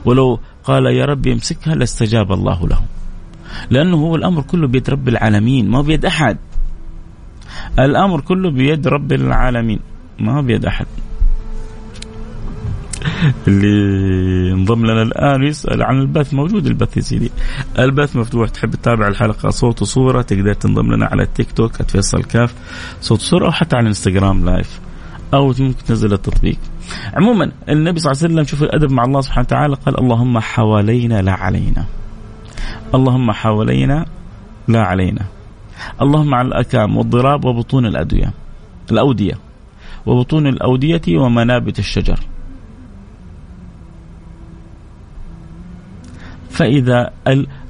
ولو قال يا رب يمسكها لاستجاب الله له. لأنه هو الأمر كله بيد رب العالمين ما هو بيد أحد. الأمر كله بيد رب العالمين ما هو بيد أحد. اللي انضم لنا الآن يسأل عن البث موجود البث يا سيدي. البث مفتوح تحب تتابع الحلقة؟ صوت وصورة تقدر تنضم لنا على التيك توك @فيصل كاف. صوت وصورة أو حتى على الانستغرام لايف أو ممكن تنزل التطبيق. عموما النبي صلى الله عليه وسلم شوف الأدب مع الله سبحانه وتعالى قال اللهم حوالينا لا علينا. اللهم حوالينا لا علينا. اللهم على الأكام والضراب وبطون الأدوية الأودية وبطون الأودية ومنابت الشجر. فإذا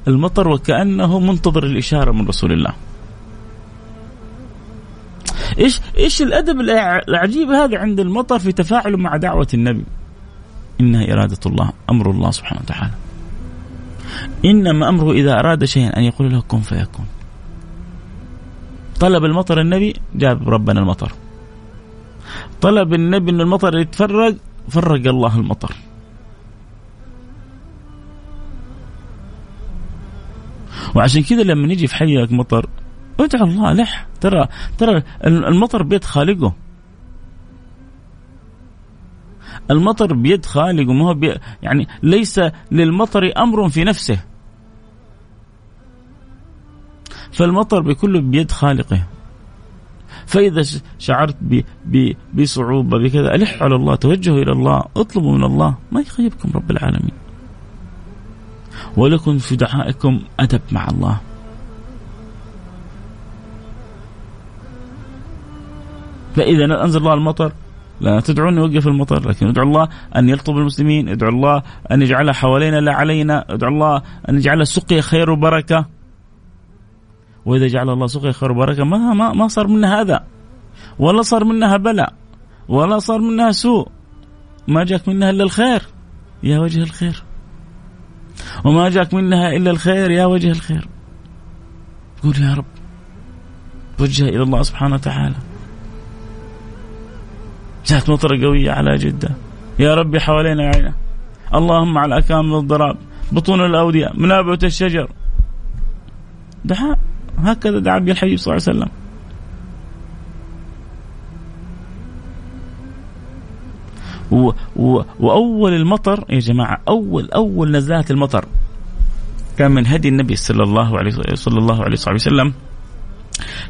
المطر وكأنه منتظر الإشارة من رسول الله. إيش إيش الأدب العجيب هذا عند المطر في تفاعله مع دعوة النبي؟ إنها إرادة الله أمر الله سبحانه وتعالى. إنما أمره إذا أراد شيئا أن يقول له كن فيكون. طلب المطر النبي جاب ربنا المطر. طلب النبي إن المطر يتفرق فرق الله المطر. وعشان كذا لما نيجي في حيك مطر ادعو الله لح ترى ترى المطر بيد خالقه. المطر بيد خالقه ما هو بي يعني ليس للمطر أمر في نفسه. فالمطر بكله بيد خالقه. فإذا شعرت بصعوبة بكذا ألح على الله توجهوا إلى الله اطلبوا من الله ما يخيبكم رب العالمين. ولكن في دعائكم أدب مع الله. فإذا أنزل الله المطر. لا تدعون يوقف المطر لكن ادعو الله أن يلطب المسلمين ادعو الله أن يجعلها حوالينا لا علينا ادعو الله أن يجعلها سقيا خير وبركة. وإذا جعل الله سقيا خير وبركة ما ما ما صار منها هذا ولا صار منها بلاء ولا صار منها سوء. ما جاك منها إلا الخير يا وجه الخير. وما جاك منها إلا الخير يا وجه الخير. قول يا رب وجه إلى الله سبحانه وتعالى. جاءت مطرة قوية على جدة. يا ربي حوالينا عينه اللهم على اكام الضراب بطون الأودية. منابت الشجر. دعاء هكذا دعا به الحبيب صلى الله عليه وسلم. و و وأول المطر يا جماعة أول أول نزلات المطر كان من هدي النبي صلى الله عليه صلى الله عليه وسلم.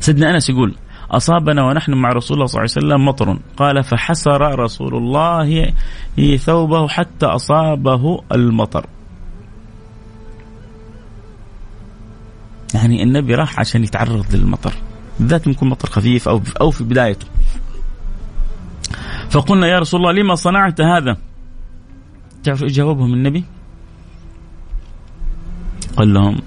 سيدنا أنس يقول أصابنا ونحن مع رسول الله صلى الله عليه وسلم مطر. قال فحسر رسول الله ثوبه حتى أصابه المطر. يعني النبي راح عشان يتعرض للمطر. بالذات يكون مطر خفيف أو أو في بدايته. فقلنا يا رسول الله لما صنعت هذا؟ تعرف جاوبهم النبي؟ قال لهم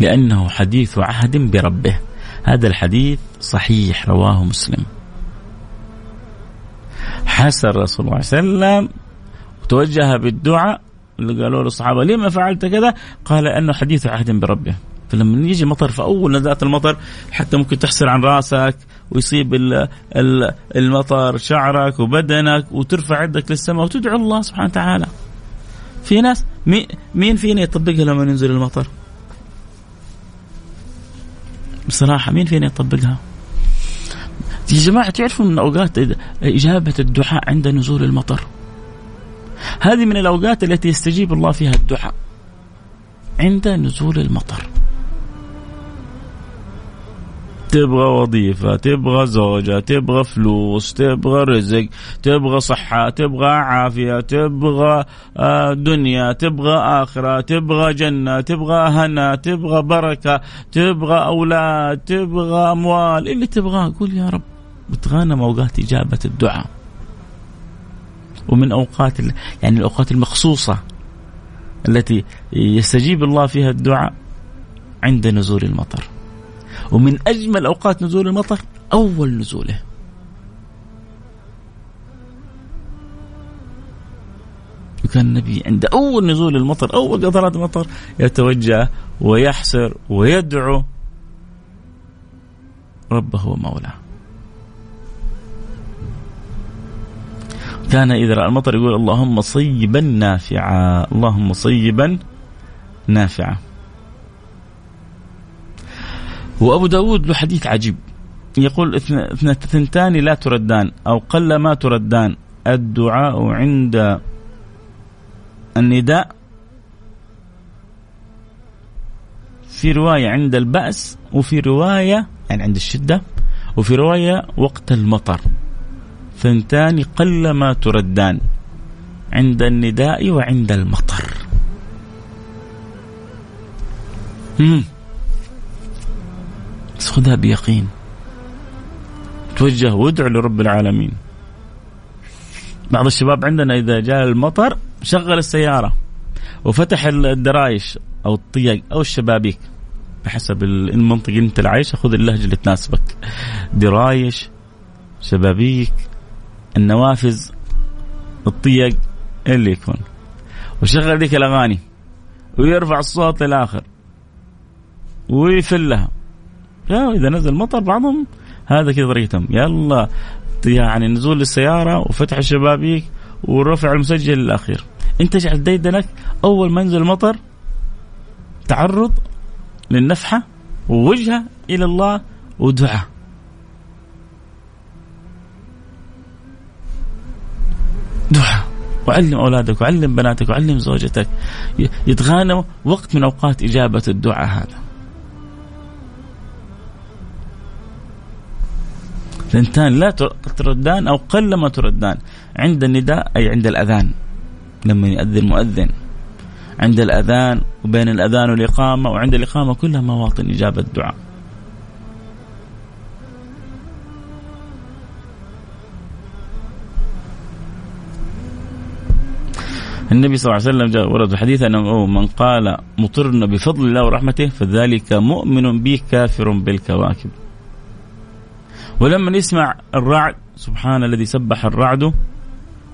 لأنه حديث عهد بربه. هذا الحديث صحيح رواه مسلم حسن رسول الله صلى الله عليه وسلم وتوجه بالدعاء اللي قالوا له الصحابة لما فعلت كذا قال أنه حديث عهد بربه فلما يجي مطر فاول نزلات المطر حتى ممكن تحسر عن رأسك ويصيب المطر شعرك وبدنك وترفع يدك للسماء وتدعو الله سبحانه وتعالى. في ناس مين فينا يطبقها لما ينزل المطر؟ بصراحة مين فينا يطبقها؟ يا جماعة تعرفوا من أوقات إجابة الدعاء عند نزول المطر هذه من الأوقات التي يستجيب الله فيها الدعاء عند نزول المطر تبغى وظيفة تبغى زوجة تبغى فلوس تبغى رزق تبغى صحة تبغى عافية تبغى آه، دنيا تبغى آخرة تبغى جنة تبغى هنا تبغى بركة تبغى أولاد تبغى أموال اللي تبغاه. قول يا رب بتغنم أوقات إجابة الدعاء. ومن أوقات يعني الأوقات المخصوصة التي يستجيب الله فيها الدعاء عند نزول المطر. ومن أجمل أوقات نزول المطر أول نزوله. وكان النبي عند أول نزول المطر أول قطرات المطر يتوجه ويحسر ويدعو ربه ومولاه. كان إذا رأى المطر يقول اللهم صيبا نافعا اللهم صيبا نافعا. وأبو داود له حديث عجيب. يقول اثنتان لا تردان أو قل ما تردان. الدعاء عند النداء في رواية عند البأس وفي رواية يعني عند الشدة وفي رواية وقت المطر. ثنتان قل ما تردان عند النداء وعند المطر. مم. خذها بيقين. توجه وادعو لرب العالمين. بعض الشباب عندنا إذا جاء المطر شغل السيارة وفتح الدرايش أو الطيق أو الشبابيك بحسب المنطقة أنت العايشة. خذ اللهجة اللي تناسبك. درايش شبابيك النوافذ الطيق اللي يكون. وشغل ذيك الأغاني ويرفع الصوت للآخر ويفلها. يا إذا نزل مطر بعضهم هذا كذا طريقتهم. يلا يعني نزول للسيارة وفتح الشبابيك ورفع المسجل للأخير. أنت اجعل ديدنك أول ما ينزل المطر تعرض للنفحة ووجهه إلى الله ودعاء دعاء وعلم أولادك وعلم بناتك وعلم زوجتك. يتغانموا وقت من أوقات إجابة الدعاء هذا. ثنتان لا تردان أو قل ما تردان. عند النداء أي عند الأذان. لما يؤذن مؤذن عند الأذان وبين الأذان والإقامة وعند الإقامة كلها مواطن إجابة الدعاء. النبي صلى الله عليه وسلم جاء ورد الحديث أنه من قال مطرنا بفضل الله ورحمته فذلك مؤمن بي كافر بالكواكب. ولما يسمع الرعد سبحان الذي سبح الرعد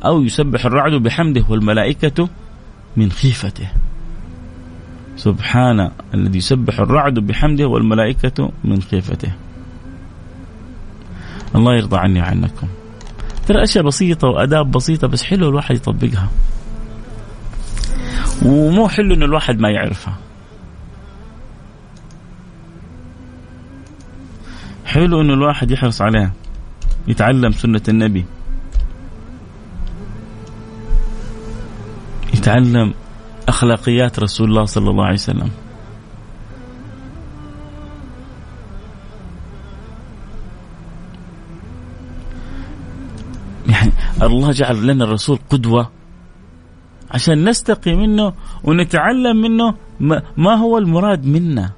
أو يسبح الرعد بحمده والملائكة من خيفته. سبحان الذي يسبح الرعد بحمده والملائكة من خيفته. الله يرضى عني وعنكم. ترى أشياء بسيطة وأداب بسيطة بس حلو الواحد يطبقها. ومو حلو إنه الواحد ما يعرفها. حلو إنه الواحد يحرص عليها. يتعلم سنة النبي. يتعلم أخلاقيات رسول الله صلى الله عليه وسلم. يعني الله جعل لنا الرسول قدوة عشان نستقي منه ونتعلم منه ما هو المراد منا.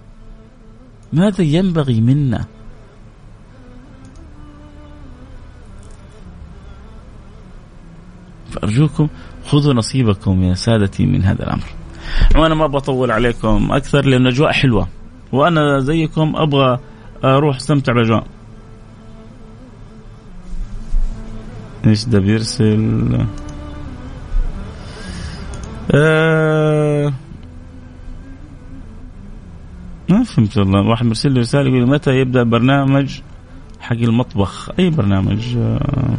ماذا ينبغي منا؟ فأرجوكم خذوا نصيبكم يا سادتي من هذا الأمر. وأنا ما بطول عليكم أكثر لأن الأجواء حلوة. وأنا زيكم أبغى أروح أستمتع بالأجواء. إيش ده بيرسل آه ما فهمت والله. واحد مرسل لي رسالة يقول متى يبدأ برنامج حق المطبخ؟ أي برنامج؟ آه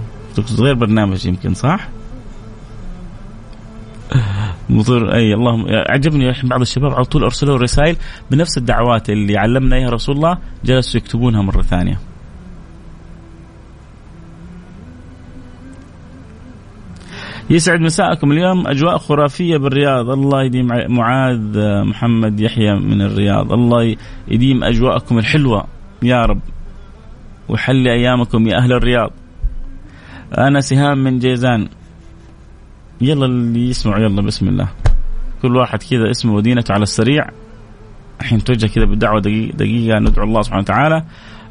غير برنامج يمكن صح؟ مطر أي اللهم عجبني بعض الشباب على طول أرسلوا رسائل بنفس الدعوات اللي علمنا إياها رسول الله جلسوا يكتبونها مرة ثانية. يسعد مساءكم اليوم. أجواء خرافية بالرياض. الله يديم معاذ محمد يحيى من الرياض. الله يديم أجواءكم الحلوة يا رب. ويحلي أيامكم يا أهل الرياض. أنا سهام من جيزان. يلا اللي يسمع يلا بسم الله. كل واحد كذا اسمه مدينته على السريع. الحين توجه كذا بالدعوه دقيقة دقيقه ندعو الله سبحانه وتعالى.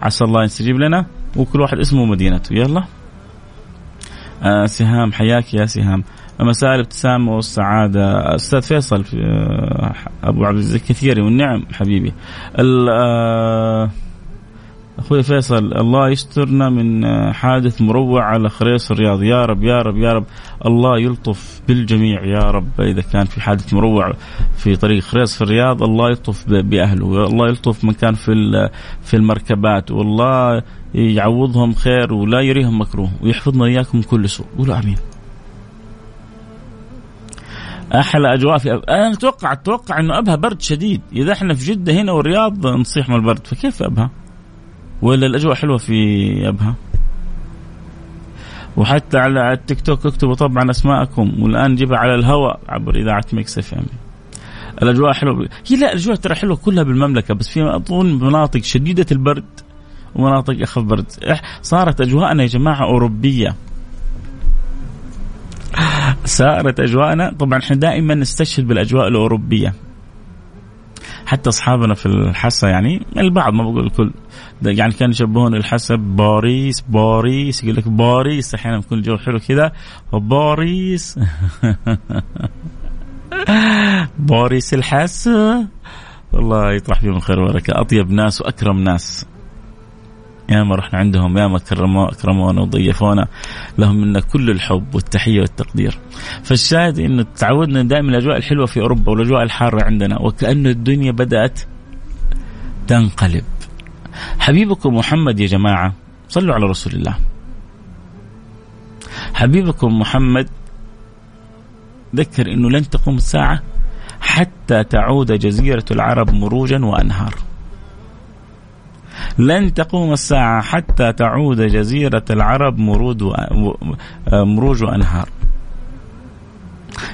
عسى الله يستجيب لنا. وكل واحد اسمه مدينته. يلا. آه سهام حياك يا سهام. مساء الابتسامة والسعادة. أستاذ فيصل في آه أبو عبد العزيز الكثيري والنعم حبيبي. آه أخوي فيصل الله يسترنا من حادث مروع على خريص الرياض. يا رب يا رب يا رب. الله يلطف بالجميع يا رب. إذا كان في حادث مروع في طريق خريص في الرياض الله يلطف بأهله الله يلطف من كان في في المركبات والله يعوضهم خير ولا يريهم مكروه ويحفظنا إياكم من كل سوء. قولوا آمين. أحلى أجواء في أب... أنا أتوقع أتوقع إنه أبها برد شديد. إذا إحنا في جدة هنا والرياض نصيح من البرد. فكيف أبها؟ ولا الأجواء حلوة في أبها. وحتى على التيك توك اكتبوا طبعا أسماءكم والآن جيبها على الهواء عبر إذاعة Mix FM. الأجواء حلوة. هي لا الأجواء ترى حلوة كلها بالمملكة بس في أظن مناطق شديدة البرد ومناطق أخف برد. صارت أجواءنا يا جماعة أوروبية. صارت أجواءنا. طبعا إحنا دائما نستشهد بالأجواء الأوروبية. حتى أصحابنا في الحسا يعني البعض ما بقول الكل يعني كانوا يشبهون الحسا باريس باريس يقول لك باريس أحيانا يكون الجو حلو كذا <laughs> باريس باريس الحسا والله يطرح فيهم الخير والبركه أطيب ناس وأكرم ناس. يا ما رحنا عندهم يا ما كرموا اكرمونا وضيفونا لهم منا كل الحب والتحية والتقدير. فالشاهد إنه تعودنا دائما الأجواء الحلوة في أوروبا والأجواء الحارة عندنا وكأن الدنيا بدأت تنقلب. حبيبكم محمد يا جماعة صلوا على رسول الله. حبيبكم محمد ذكر إنه لن تقوم الساعة حتى تعود جزيرة العرب مروجا وأنهار. لن تقوم الساعة حتى تعود جزيرة العرب مرود و... مروج وأنهار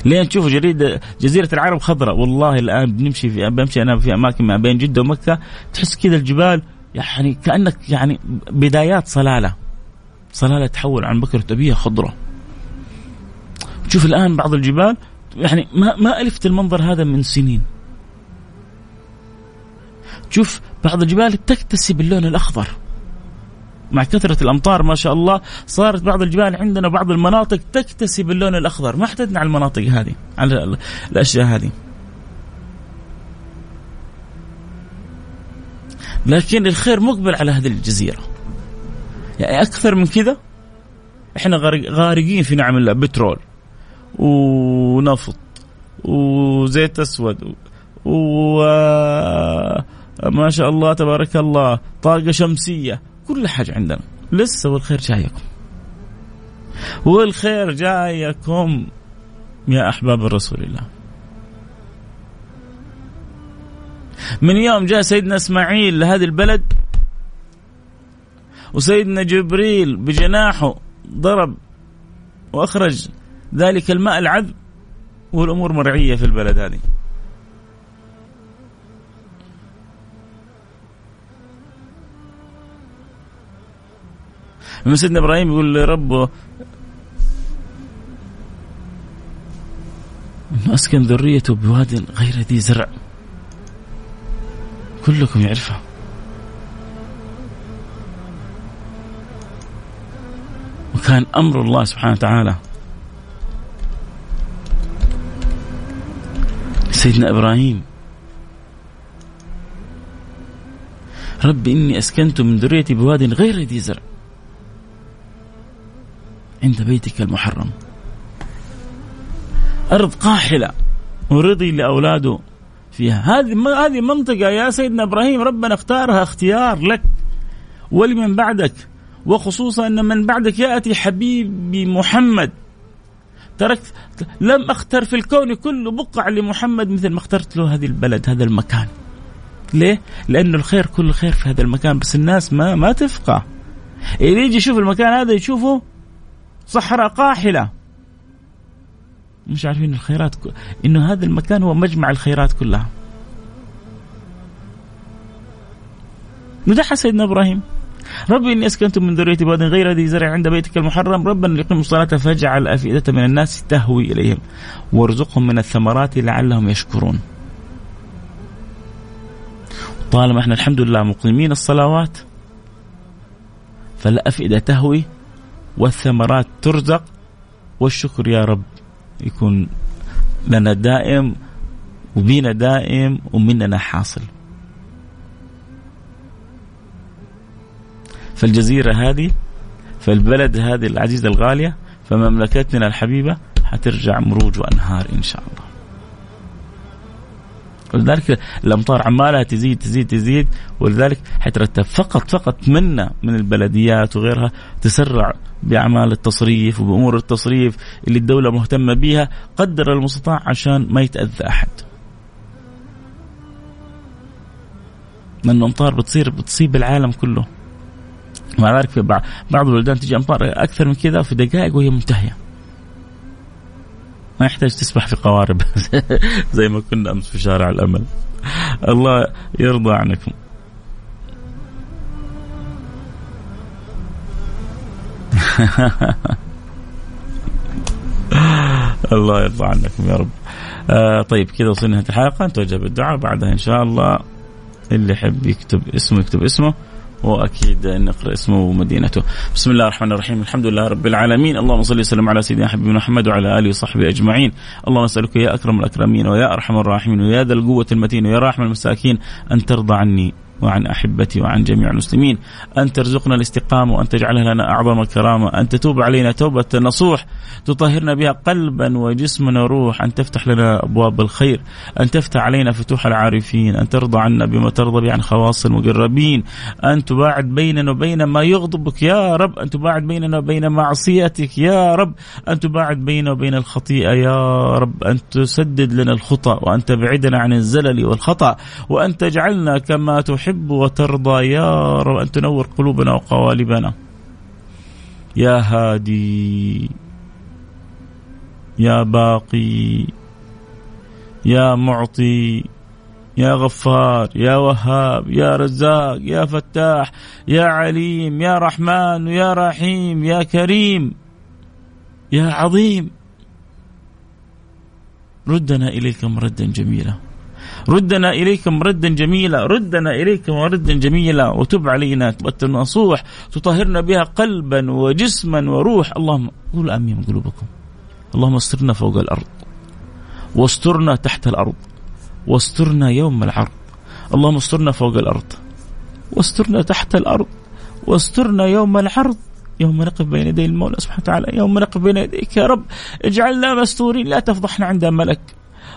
لين تشوفوا جريدة جزيرة العرب خضراء. والله الآن بنمشي في بمشي أنا في أماكن ما بين جدة ومكة. تحس كذا الجبال يعني كأنك يعني بدايات صلالة. صلالة تحول عن بكرة أبيها خضرة تشوف الآن بعض الجبال يعني ما ما ألفت المنظر هذا من سنين. تشوف بعض الجبال تكتسي باللون الأخضر. مع كثرة الأمطار ما شاء الله صارت بعض الجبال عندنا بعض المناطق تكتسي باللون الأخضر. ما احتدنا على المناطق هذه على الأشياء هذه. لكن الخير مقبل على هذه الجزيرة. يعني أكثر من كذا إحنا غارقين في نعم الله بترول ونفط وزيت أسود و ما شاء الله تبارك الله طاقة شمسية كل حاجة عندنا. لسه والخير جايكم. والخير جايكم يا أحباب رسول الله. من يوم جاء سيدنا إسماعيل لهذه البلد وسيدنا جبريل بجناحه ضرب وأخرج ذلك الماء العذب والأمور مرعية في البلد هذه. لما سيدنا إبراهيم يقول لربه اسكن ذريته بواد غير ذي زرع. كلكم يعرفها وكان أمر الله سبحانه وتعالى. سيدنا إبراهيم رب إني أسكنت من ذريتي بواد غير ذي زرع. عند بيتك المحرم. أرض قاحلة ورضي لأولاده فيها. هذه هذه منطقة يا سيدنا إبراهيم ربنا اختارها اختيار لك ولمن بعدك. وخصوصا أن من بعدك يأتي حبيبي محمد. تركت لم أختر في الكون كله بقع لمحمد مثل ما اخترت له هذه البلد هذا المكان. ليه؟ لأنه الخير كل خير في هذا المكان. بس الناس ما ما تفقه. اللي يجي يشوف المكان هذا يشوفه صحراء قاحلة. مش عارفين الخيرات ك... إنه هذا المكان هو مجمع الخيرات كلها. مدح سيدنا إبراهيم. ربي إني أسكنت من ذريتي بواد غير ذي زرع عند بيتك المحرم. ربنا ليقيموا الصلاة فاجعل أفئدة من الناس تهوي إليهم. وارزقهم من الثمرات لعلهم يشكرون. طالما إحنا الحمد لله مقيمين الصلوات فالافئده تهوي والثمرات ترزق والشكر يا رب يكون لنا دائم وبينا دائم ومننا حاصل. فالجزيرة هذه فالبلد هذه العزيزة الغالية فمملكتنا الحبيبة حترجع مروج وأنهار إن شاء الله. ولذلك الامطار عمالها تزيد تزيد تزيد ولذلك حيترتب فقط فقط منا من البلديات وغيرها تسرع بأعمال التصريف وبأمور التصريف اللي الدولة مهتمة بها قدر المستطاع عشان ما يتأذى أحد. لأن الأمطار بتصير بتصيب العالم كله. مع ذلك في بعض البلدان تجي أمطار أكثر من كذا في دقائق وهي منتهية. ما يحتاج تسبح في قوارب <laughs> زي ما كنا أمس في شارع الأمل. الله يرضى عنكم. <laughs> الله يرضى عنكم يا رب. آه طيب كذا وصلنا نهاية الحلقة نتوجه بالدعاء بعدها إن شاء الله اللي يحب يكتب اسمه يكتب اسمه وأكيد نقرأ اسمه ومدينته. بسم الله الرحمن الرحيم، الحمد لله رب العالمين، اللهم صل وسلم على سيدنا حبيبنا محمد وعلى آله وصحبه أجمعين، اللهم نسالك يا أكرم الأكرمين ويا أرحم الراحمين ويا ذا القوة المتين ويا راحم المساكين أن ترضى عني وعن أحبتي وعن جميع المسلمين. أن ترزقنا الاستقامة وأن تجعلها لنا أعظم كرامه أن تتوب علينا توبة نصوح تطهرنا بها قلبا وجسما وروح. أن تفتح لنا أبواب الخير. أن تفتح علينا فتوح العارفين. أن ترضى عنا بما ترضى به عن خواص المقربين أن تباعد بيننا وبين ما يغضبك يا رب. أن تباعد بيننا وبين معصيتك يا رب. أن تباعد بيننا وبين الخطيئة يا رب. أن تسدد لنا الخطأ. وأن تبعدنا عن الزلل والخطأ. وأن تجعلنا كما تحب تحب وترضى يا رب أن تنور قلوبنا وقوالبنا. يا هادي يا باقي يا معطي يا غفار يا وهاب يا رزاق يا فتاح يا عليم يا رحمن يا رحيم يا كريم يا عظيم. ردنا إليك مردا جميلا. ردنا إليك مردا جميلا ردنا إليك مردا جميلا وتب علينا توبة نصوح تطهرنا بها قلبا وجسما وروح. اللهم قول آمين قلوبكم. اللهم استرنا فوق الأرض واسترنا تحت الأرض واسترنا يوم العرض. اللهم استرنا فوق الأرض واسترنا تحت الأرض واسترنا يوم العرض. يوم نقف بين يدي المولى سبحانه وتعالى يوم نقف بين يديك يا رب. اجعلنا مستورين لا تفضحنا عند ملك.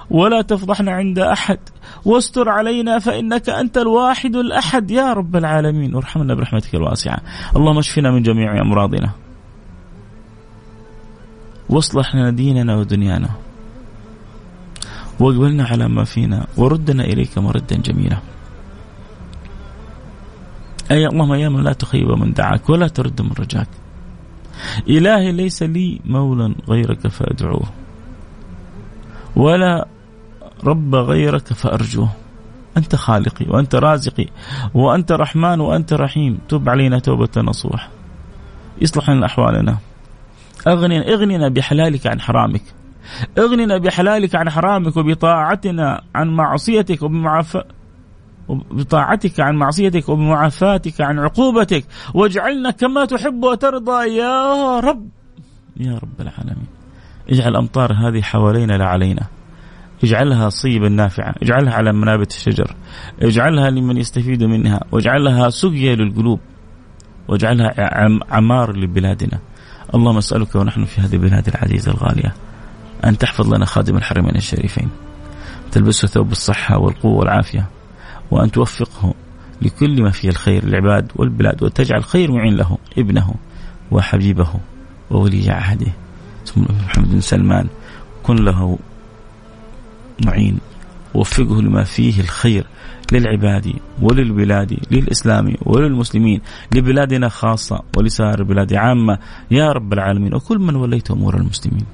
ولا تفضحنا عند أحد. واستر علينا فإنك أنت الواحد الأحد. يا رب العالمين. وارحمنا برحمتك الواسعة. اللهم اشفنا من جميع أمراضنا. واصلح لنا ديننا ودنيانا. واقبلنا على ما فينا. وردنا إليك مردا جميلا. أي اللهم يا لا تخيب من دعاك ولا ترد من رجاك. إلهي ليس لي مولى غيرك فأدعوه. ولا رب غيرك فأرجوه. أنت خالقي وأنت رازقي وأنت رحمن وأنت رحيم. تب علينا توبة نصوح. يصلح لنا أحوالنا. أغننا اغننا بحلالك عن حرامك. اغننا بحلالك عن حرامك وبطاعتنا عن معصيتك وبمعافاة بطاعتك عن معصيتك وبمعافاتك عن عقوبتك. واجعلنا كما تحب وترضى يا رب. يا رب العالمين. اجعل أمطار هذه حوالينا لا علينا اجعلها صيبا نافعة اجعلها على منابت الشجر اجعلها لمن يستفيد منها واجعلها سقيا للقلوب واجعلها عمار لبلادنا. اللهم اسألك ونحن في هذه البلاد العزيزة الغالية أن تحفظ لنا خادم الحرمين الشريفين تلبسه ثوب الصحة والقوة والعافية وأن توفقه لكل ما فيه الخير للعباد والبلاد وتجعل خير معين له ابنه وحبيبه وولي عهده. محمد بن سلمان كن له معين وفقه لما فيه الخير للعباد وللبلاد للإسلام وللمسلمين لبلادنا خاصة ولسائر البلاد عامة. يا رب العالمين وكل من وليت أمور المسلمين.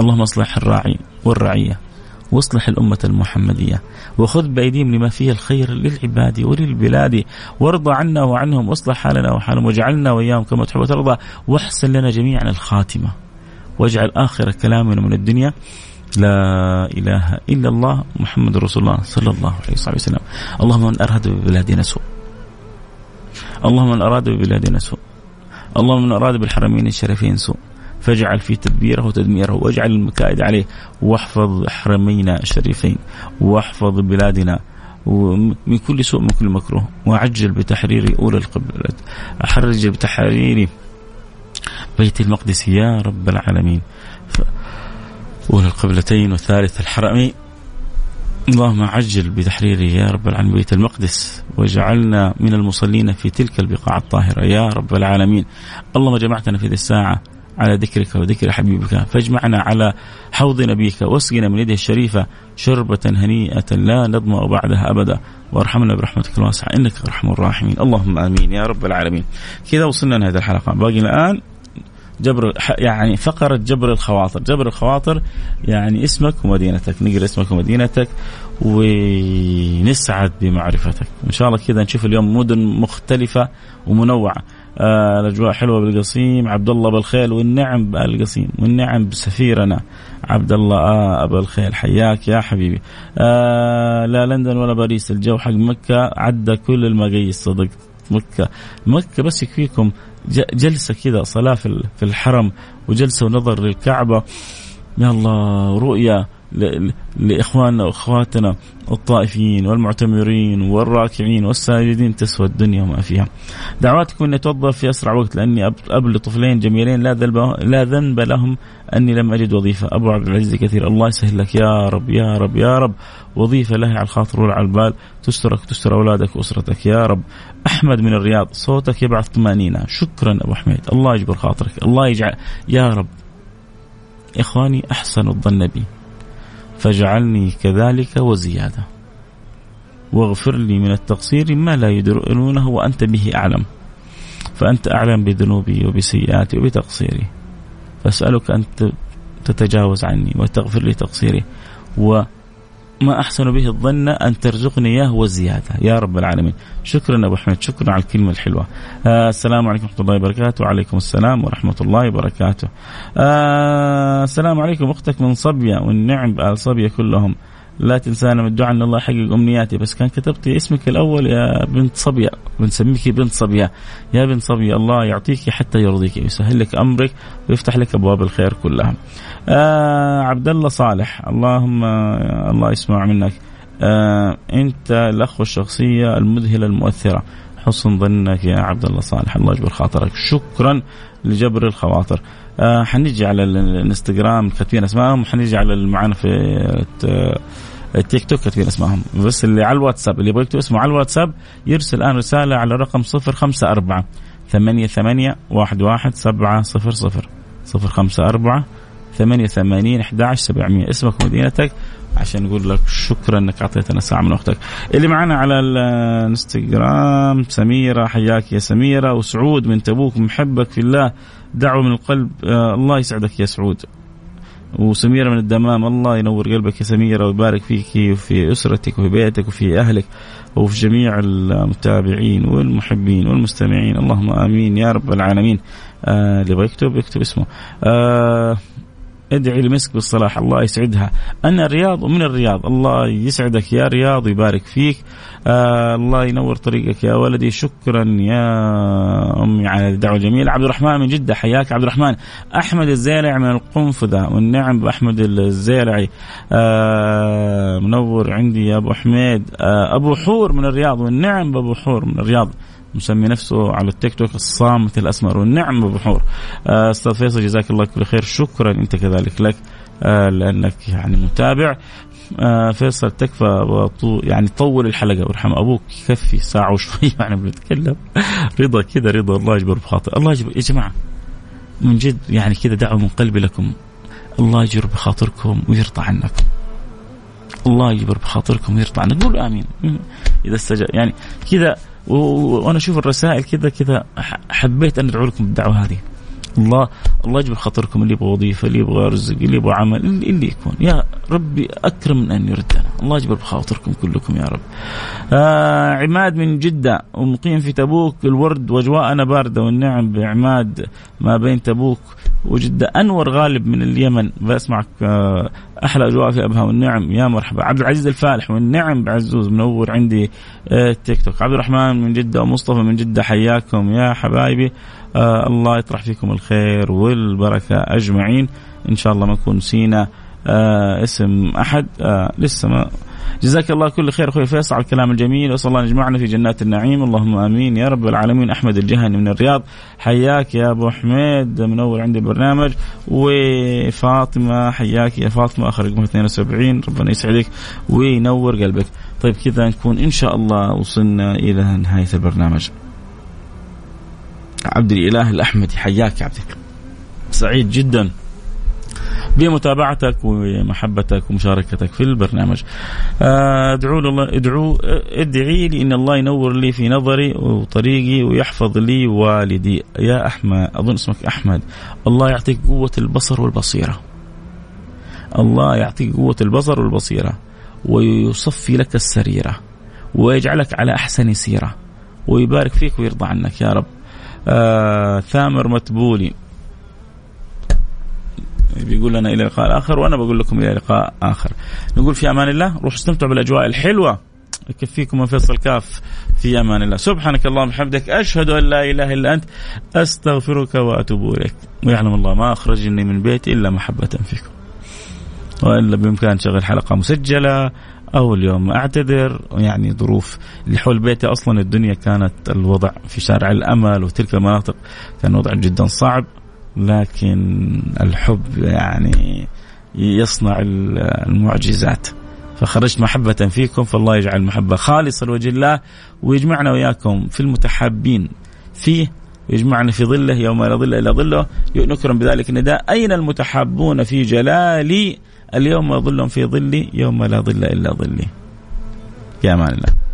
اللهم اصلح الراعي والرعية واصلح الأمة المحمدية وخذ بأيديهم لما فيه الخير للعباد وللبلاد. وارضى عنا وعنهم واصلح حالنا وحالهم واجعلنا وإياهم كما تحب وترضى. واحسن لنا جميعا الخاتمة واجعل آخر كلامنا من الدنيا. لا إله إلا الله محمد رسول الله صلى الله عليه وسلم. اللهم من أراد ببلادنا سوء اللهم من أراد ببلادنا سوء اللهم من أراد بالحرمين الشريفين سوء فاجعل في تدبيره وتدميره واجعل المكائد عليه. واحفظ حرمينا الشريفين. واحفظ بلادنا. من كل سوء من كل مكروه. وعجل بتحرير أولى القبلة. أحرج بتحرير بيت المقدس يا رب العالمين. أولى القبلتين وثالث الحرمين اللهم عجل بتحريره يا رب العالمين. بيت المقدس واجعلنا من المصلين في تلك البقاع الطاهرة يا رب العالمين. اللهم جمعتنا في هذه الساعة على ذكرك وذكر حبيبك. فاجمعنا على حوض نبيك. واسقنا من يده الشريفة شربة هنيئة لا نظمأ بعدها أبدا. وارحمنا برحمتك الواسعة. إنك أرحم الراحمين. اللهم آمين يا رب العالمين. كذا وصلنا لهذه الحلقة. باقي الآن جبر يعني فقرة جبر الخواطر. جبر الخواطر يعني اسمك ومدينتك. نقرأ اسمك ومدينتك ونسعد بمعرفتك. إن شاء الله كذا نشوف اليوم مدن مختلفة ومنوعة. آه الأجواء حلوة بالقصيم. عبد الله بالخيل والنعم بالقصيم. والنعم بسفيرنا. عبد الله آه ابا الخيل حياك يا حبيبي. آه لا لندن ولا باريس. الجو حق مكة عدى كل المقاييس صدقت مكة. مكة بس يكفيكم جلسة كذا صلاة في الحرم وجلسة ونظر للكعبة. يا الله رؤيا. لإخواننا وأخواتنا الطائفين والمعتمرين والراكعين والساجدين تسوى الدنيا وما فيها. دعواتكم اني اتوظف في أسرع وقت لأني اب لطفلين جميلين لا ذنب لا ذنب لهم أني لم أجد وظيفة، أبو عبد العزيز كثير الله يسهل لك. يا رب يا رب يا رب. وظيفة لها على الخاطر ولا على البال. تسترك تستر أولادك وأسرتك. يا رب. أحمد من الرياض صوتك يبعث طمأنينة، شكرا أبو حميد. الله يجبر خاطرك، الله يجعل يا رب. إخواني أحسن الظن بي. فاجعلني كذلك وزيادة. واغفر لي من التقصير ما لا يدرونه وأنت به أعلم. فأنت أعلم بذنوبي وبسيئاتي وبتقصيري. فأسألك أن تتجاوز عني وتغفر لي تقصيري. ما أحسن به الظن أن ترزقني إياه وزياده يا رب العالمين. شكرا أبو حميد شكرا على الكلمة الحلوة. آه السلام عليكم ورحمة الله وبركاته. وعليكم السلام ورحمة الله وبركاته. آه السلام عليكم أختك من صبية والنعم بآل صبية كلهم. لا تنسانا من الدعاء إن الله يحقق أمنياتي. بس كان كتبتي اسمك الأول يا بنت صبية. بنسميك بنت صبية. يا بنت صبية الله يعطيك حتى يرضيك ويسهل لك أمرك ويفتح لك أبواب الخير كلها. آه عبد الله صالح اللهم الله يسمع منك. آه أنت الاخ الشخصية المذهلة المؤثرة. حسن ظنك يا عبد الله صالح. الله يجبر خاطرك. شكرا لجبر الخواطر. آه حنيجي على الانستغرام كاتبين اسمائهم حنيجي على معانا في التيك توك كاتبين اسمائهم بس اللي على الواتساب اللي يبغى يكتب اسمه على الواتساب يرسل الآن رسالة على رقم 054 ثمانية ثمانية واحد واحد سبعة صفر صفر. صفر خمسة أربعة ثمانية ثمانين أحد عشر سبعمية. اسمك ومدينتك. عشان نقول لك شكرا إنك أعطيتنا ساعة من وقتك. اللي معنا على الإنستغرام سميرة حياك يا سميرة. وسعود من تبوك محبك في الله. دعوة من القلب. آه الله يسعدك يا سعود. وسميرة من الدمام الله ينور قلبك يا سميرة ويبارك فيك وفي أسرتك وفي بيتك وفي أهلك وفي جميع المتابعين والمحبين والمستمعين. اللهم آمين يا رب العالمين. آه اللي يبغى يكتب يكتب اسمه. آه ادعي لمسك بالصلاح الله يسعدها. أنا الرياض ومن الرياض. الله يسعدك يا رياض ويبارك فيك. آه الله ينور طريقك يا ولدي. شكرا يا أمي على الدعوة الجميلة. عبد الرحمن من جدة حياك عبد الرحمن. أحمد الزيلعي من القنفذة والنعم بأحمد الزيلعي. آه منور عندي يا أبو حميد. آه أبو حور من الرياض والنعم بأبو حور من الرياض. مسمي نفسه على التيك توك الصامت الأسمر والنعم بحور آه، أستاذ فيصل جزاك الله كل خير. شكرا أنت كذلك لك آه، لأنك يعني متابع. آه فيصل تكفى يعني طول الحلقة. وارحم أبوك يكفي ساعة وشوي. <laughs> يعني بنتكلم. رضا كذا رضا. الله يجبر بخاطر الله يجبر. يا جماعة من جد يعني كذا دعوة من قلبي لكم. الله يجبر بخاطركم ويرضى عنكم. الله يجبر بخاطركم ويرضى عنكم. قولوا آمين. إذا استجاب يعني كذا وأنا أشوف الرسائل كذا كذا حبيت أن أدعو لكم بالدعوة هذه. الله الله يجبر خاطركم اللي يبغى وظيفة اللي يبغى رزق اللي يبغى عمل اللي يكون. يا ربي أكرم من أن يردنا الله يجبر بخاطركم كلكم يا رب. آه عماد من جدة ومقيم في تبوك الورد وأجواءنا باردة والنعم بعماد ما بين تبوك. وجدة أنور غالب من اليمن. بسمعك آه، أحلى أجواء في أبها. والنعم يا مرحبا. عبد العزيز الفالح والنعم بعزوز منور عندي آه، تيك توك. عبد الرحمن من جدة ومصطفى من جدة حياكم يا حبايبي. آه الله يطرح فيكم الخير والبركة أجمعين. إن شاء الله ما نكون نسينا اسم أحد لسه ما جزاك الله كل خير أخوي فيصل على الكلام الجميل وصلى الله أن يجمعنا في جنات النعيم. اللهم آمين. يا رب العالمين. أحمد الجهني من الرياض. حياك يا أبو حميد. منور عندي البرنامج وفاطمة حياك يا فاطمة. آخر رقم 72 ربنا يسعدك وينور قلبك. طيب كذا نكون إن شاء الله وصلنا إلى نهاية البرنامج. عبد الإله الأحمدي حياك يا عبد سعيد جدا. بمتابعتك ومحبتك ومشاركتك في البرنامج. آه، ادعوا الله ادعوا ادعي لي إن الله ينور لي في نظري وطريقي ويحفظ لي والدي يا أحمد أظن اسمك أحمد الله يعطيك قوة البصر والبصيرة. الله يعطيك قوة البصر والبصيرة ويصفي لك السريرة ويجعلك على أحسن سيرة ويبارك فيك ويرضى عنك يا رب. آه ثامر متبولي بيقول لنا إلى لقاء آخر وأنا بقول لكم إلى لقاء آخر. نقول في أمان الله روحوا استمتعوا بالأجواء الحلوة. يكفيكم من فيصل كاف في أمان الله. سبحانك اللهم وبحمدك أشهد أن لا إله إلا أنت أستغفرك وأتوب إليك. ويعلم الله ما أخرجني من بيتي إلا محبة فيكم. وإلا بامكان شغل حلقة مسجلة أو اليوم أعتذر. يعني ظروف اللي حول بيتي أصلا الدنيا كانت الوضع في شارع الأمل وتلك المناطق كان وضع جدا صعب. لكن الحب يعني يصنع المعجزات. فخرجت محبة فيكم فالله يجعل المحبة خالصة لوجه الله ويجمعنا وإياكم في المتحابين فيه ويجمعنا في ظله يوم لا ظل إلا ظله. نكرم بذلك النداء أين المتحابون في جلالي؟ اليوم ظلهم في ظلي يوم لا ظل إلا ظلي. يا أمان الله.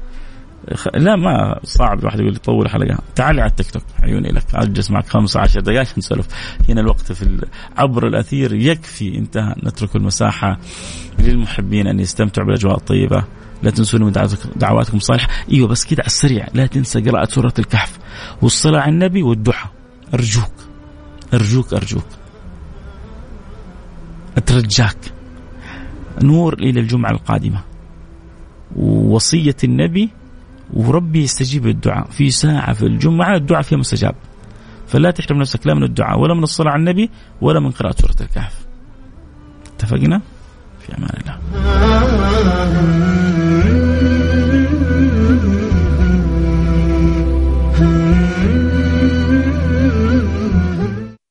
لا ما صعب. الواحد يقول طول حلقه تعال على التيك توك عيوني لك. أجلس معك 15 دقائق نسولف. هنا الوقت في عبر الأثير يكفي. انتهى. نترك المساحة للمحبين أن يستمتعوا بالأجواء الطيبة. لا تنسوا من دعواتكم الصالحه إيوه بس كده على السريع. لا تنسى قراءة سورة الكهف. والصلاة على النبي والدعاء. أرجوك. أرجوك أرجوك. أترجاك. نور إلى الجمعة القادمة. ووصية النبي وربي يستجيب الدعاء في ساعة في الجمعة الدعاء فيها مستجاب. فلا تحرم نفسك لا من الدعاء ولا من الصلاة على النبي ولا من قراءة سورة الكهف. اتفقنا؟ في أمان الله.